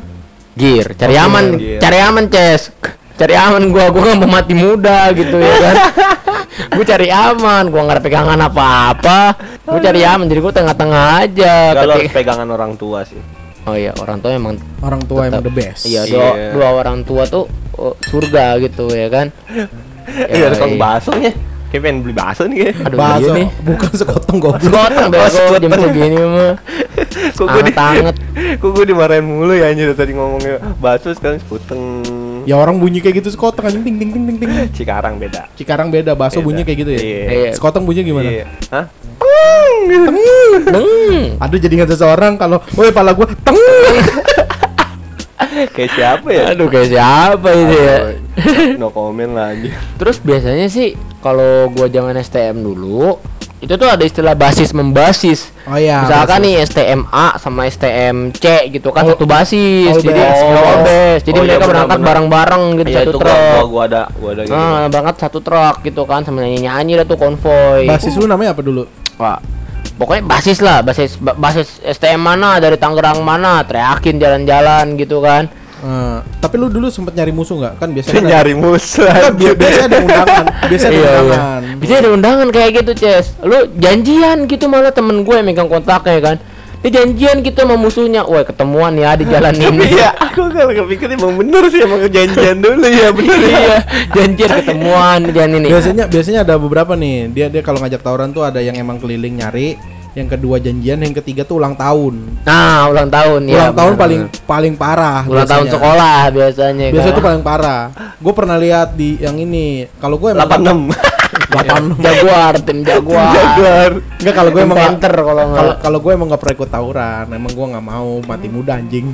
gear cari Oke, aman gear. cari aman Ces cari aman gua gua nggak mau mati muda gitu ya kan gua cari aman gua nggak ada pegangan apa-apa gua cari aman jadi gua tengah-tengah aja harus ketika pegangan orang tua sih oh iya orang tua emang Orang tua emang the best. iya dua, Iya. dua orang tua tuh oh, surga gitu ya kan Iya Yoi. tukang nya Kayak pengen beli bakso nih kayak aduh Bakso, iya nih bukan sekotong goblok. Sekotong bego sekotong. jam segini mah Kok gue di, Anget-anget. kok gue dimarahin mulu ya anjir tadi ngomongnya bakso sekarang sekuteng Ya orang bunyi kayak gitu sekotong anjing ting ting ting ting ting. Cikarang beda Cikarang beda, bakso bunyi kayak gitu ya. Iya. Iya. Sekotong bunyi gimana? Iya. Hah? Deng. Aduh jadi ingat seseorang kalau, woi pala gua teng. Kayak siapa ya? aduh kayak siapa itu ya no comment lah anjir Terus biasanya sih kalau gua zaman STM dulu itu tuh ada istilah basis membasis. Oh iya. Misalkan basis. nih STM A sama STM C gitu kan Oh, satu basis. all Jadi oh, all. Jadi Oh, iya, mereka berangkat benar-benar. bareng-bareng gitu Iya satu itu truk. gua, gua ada gua ada gitu Nah, berangkat satu truk gitu kan sama nyanyi-nyanyi dah tuh konvoy. basis lu namanya apa dulu? Wah, pokoknya basis lah, basis ba- basis STM mana dari Tangerang mana, teriakin jalan-jalan gitu kan. Eh, tapi lu dulu sempet nyari musuh nggak? Kan biasanya ada, nyari musuh kan bi- biasanya ada undangan, biasanya ada Iya, iya. undangan. Bisa ada undangan kayak gitu, Ces. Lu janjian gitu malah temen gue yang megang kontaknya kan. Dia janjian gitu sama musuhnya. Woi, ketemuan ya di jalan ini. Iya, aku kalau kepikir emang bener sih emang kejadian dulu ya bener ya. iya, janjian ketemuan di jalan ini. Biasanya biasanya ada beberapa nih. Dia dia kalau ngajak tawuran tuh ada yang emang keliling nyari, yang kedua janjian, yang ketiga tuh ulang tahun. Nah, ulang tahun ya. ulang tahun bener, paling bener. paling parah. ulang tahun biasanya. sekolah biasanya Biasanya kan. tuh paling parah. Gue pernah lihat di yang ini. Kalau gue emang 86. 86. Jaguar, tim Jaguar. Jaguar. Enggak kalau gue emang Panther kalau kalau enggak. kalau gue emang gak pernah ikut tawuran. Emang gue nggak mau mati muda anjing.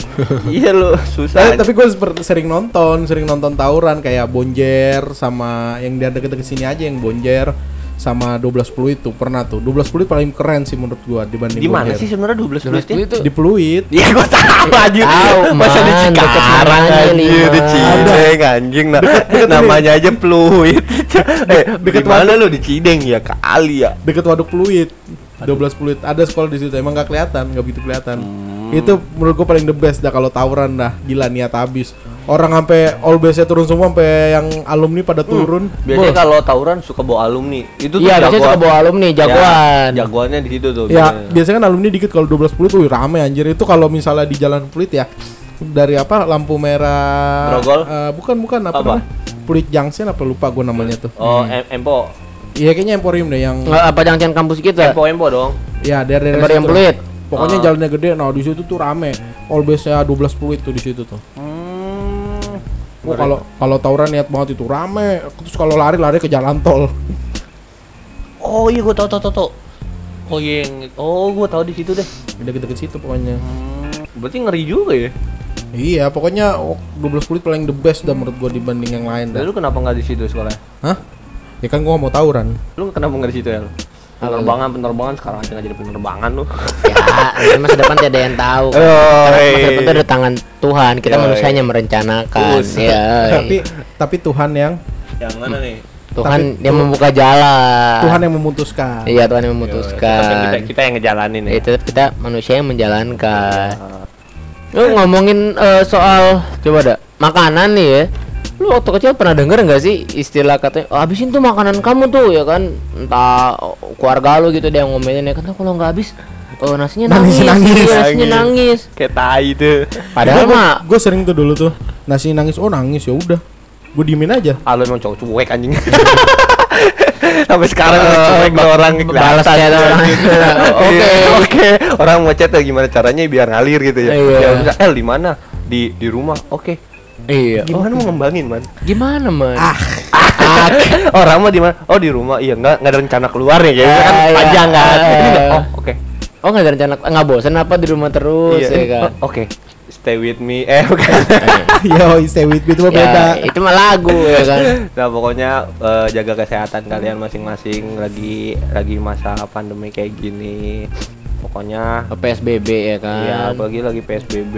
Iya lu susah. tapi, tapi gue sering nonton, sering nonton tawuran kayak Bonjer sama yang dia deket-deket sini aja yang Bonjer sama 1210 itu pernah tuh 1210 paling keren sih menurut gua dibanding Di mana sih sebenarnya 12 12 duitnya? itu di Pluit Iya gua tahu anjir. Tahu, Masa di deket Cikarang anjir, lima. di Cideng anjing nah. Namanya aja Pluit. eh, deket di mana lu di Cideng ya kali ya. deket waduk Pluit 12 Pluit ada sekolah di situ emang gak kelihatan nggak begitu kelihatan Hmm. itu menurut gua paling the best dah kalau tawuran dah gila niat habis orang sampai all base turun semua sampai yang alumni pada turun Biasanya kalau tawuran suka bawa alumni. Itu tuh Iya, biasanya suka bawa alumni, jagoan. Ya, jagoannya di situ tuh. Ya, biasanya. biasanya kan alumni dikit kalau 12 Pluit tuh rame anjir. Itu kalau misalnya di Jalan Pluit ya dari apa lampu merah eh, bukan bukan apa, Apa? namanya? Junction apa lupa gue namanya tuh. Oh, em- Empo. Iya kayaknya Emporium deh yang Nggak, apa jangan campus kita Empo Empo dong. ya dari Emporium Pluit. Pokoknya Ah. jalannya gede. Nah, di situ tuh rame. All base-nya 12 Pluit tuh di situ tuh. Hmm. Oh, kalau kalau tawuran niat banget itu rame. Terus kalau lari lari ke jalan tol. Oh iya gua tahu tahu tahu. tahu. Oh iya, yang- oh gua tahu di situ deh. Deket-deket situ pokoknya. Hmm, berarti ngeri juga ya. Iya, pokoknya oh, 12 Pluit paling the best dah menurut gua dibanding yang lain dah. Lalu kenapa nggak di situ sekolah? Hah? Ya kan gua mau tawuran. Lu kenapa nggak di situ ya? Penerbangan penerbangan sekarang aja nggak jadi penerbangan lu. Ya, masa depan tidak ada yang tahu. kan. Oh, Karena masa iya. depan itu ada tangan Tuhan. Kita Yoi. manusianya merencanakan. Ya. Tapi tapi Tuhan yang Yang mana nih? Tuhan tapi yang membuka jalan. Tuhan yang memutuskan. Iya, Tuhan yang Tapi memutuskan. kita, kita yang ngejalanin ya. Itu kita manusia yang menjalankan. Ah, Lu ngomongin eh, soal coba dah makanan nih ya. Lu waktu kecil pernah denger nggak sih istilah katanya oh, habisin tuh makanan kamu tuh ya kan entah oh, keluarga lu gitu dia yang ngomelin ya kan "Tuh kalau nggak habis oh nasinya Nangis, nangis, nangis. iya, nasinya nangis. Kayak tai tuh. Padahal mah gue sering tuh dulu tuh nasi nangis oh nangis ya udah gue diemin aja Ah lu emang cowok cuek anjing. Sampai sekarang Eh, lu cuek ba- orang balas chat orang. Oke, Oke. oke. Orang mau chat ya gimana caranya biar ngalir gitu ya. Iya. Ya El di mana? Di di rumah. Oke. Iya. Gimana mau ngembangin, Man? Gimana man? ah Orang mah di mana? Oh, di rumah. Iya, enggak enggak ada rencana keluar ya, kayaknya kan Ah, iya. panjang kan. Jadi, Ah. oh, oke. Oh nggak ada rencana nggak bosan apa di rumah terus Iya. ya kan? Oh, Oke. Stay with me. Eh, bukan. yo stay with me itu mah beda ya, itu mah lagu ya kan. Nah pokoknya eh, jaga kesehatan kalian masing-masing lagi lagi masa pandemi kayak gini. Pokoknya PSBB ya kan. ya apalagi lagi PSBB.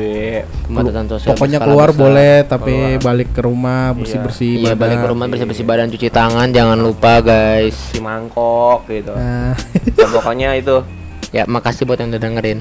Pembatasan sosial pokoknya keluar besar. boleh tapi Keluar. balik ke rumah bersih bersih Iya balik ke rumah bersih bersih badan cuci tangan jangan lupa guys. Si mangkok gitu. Nah, Ya, pokoknya itu Ya makasih buat yang udah dengerin.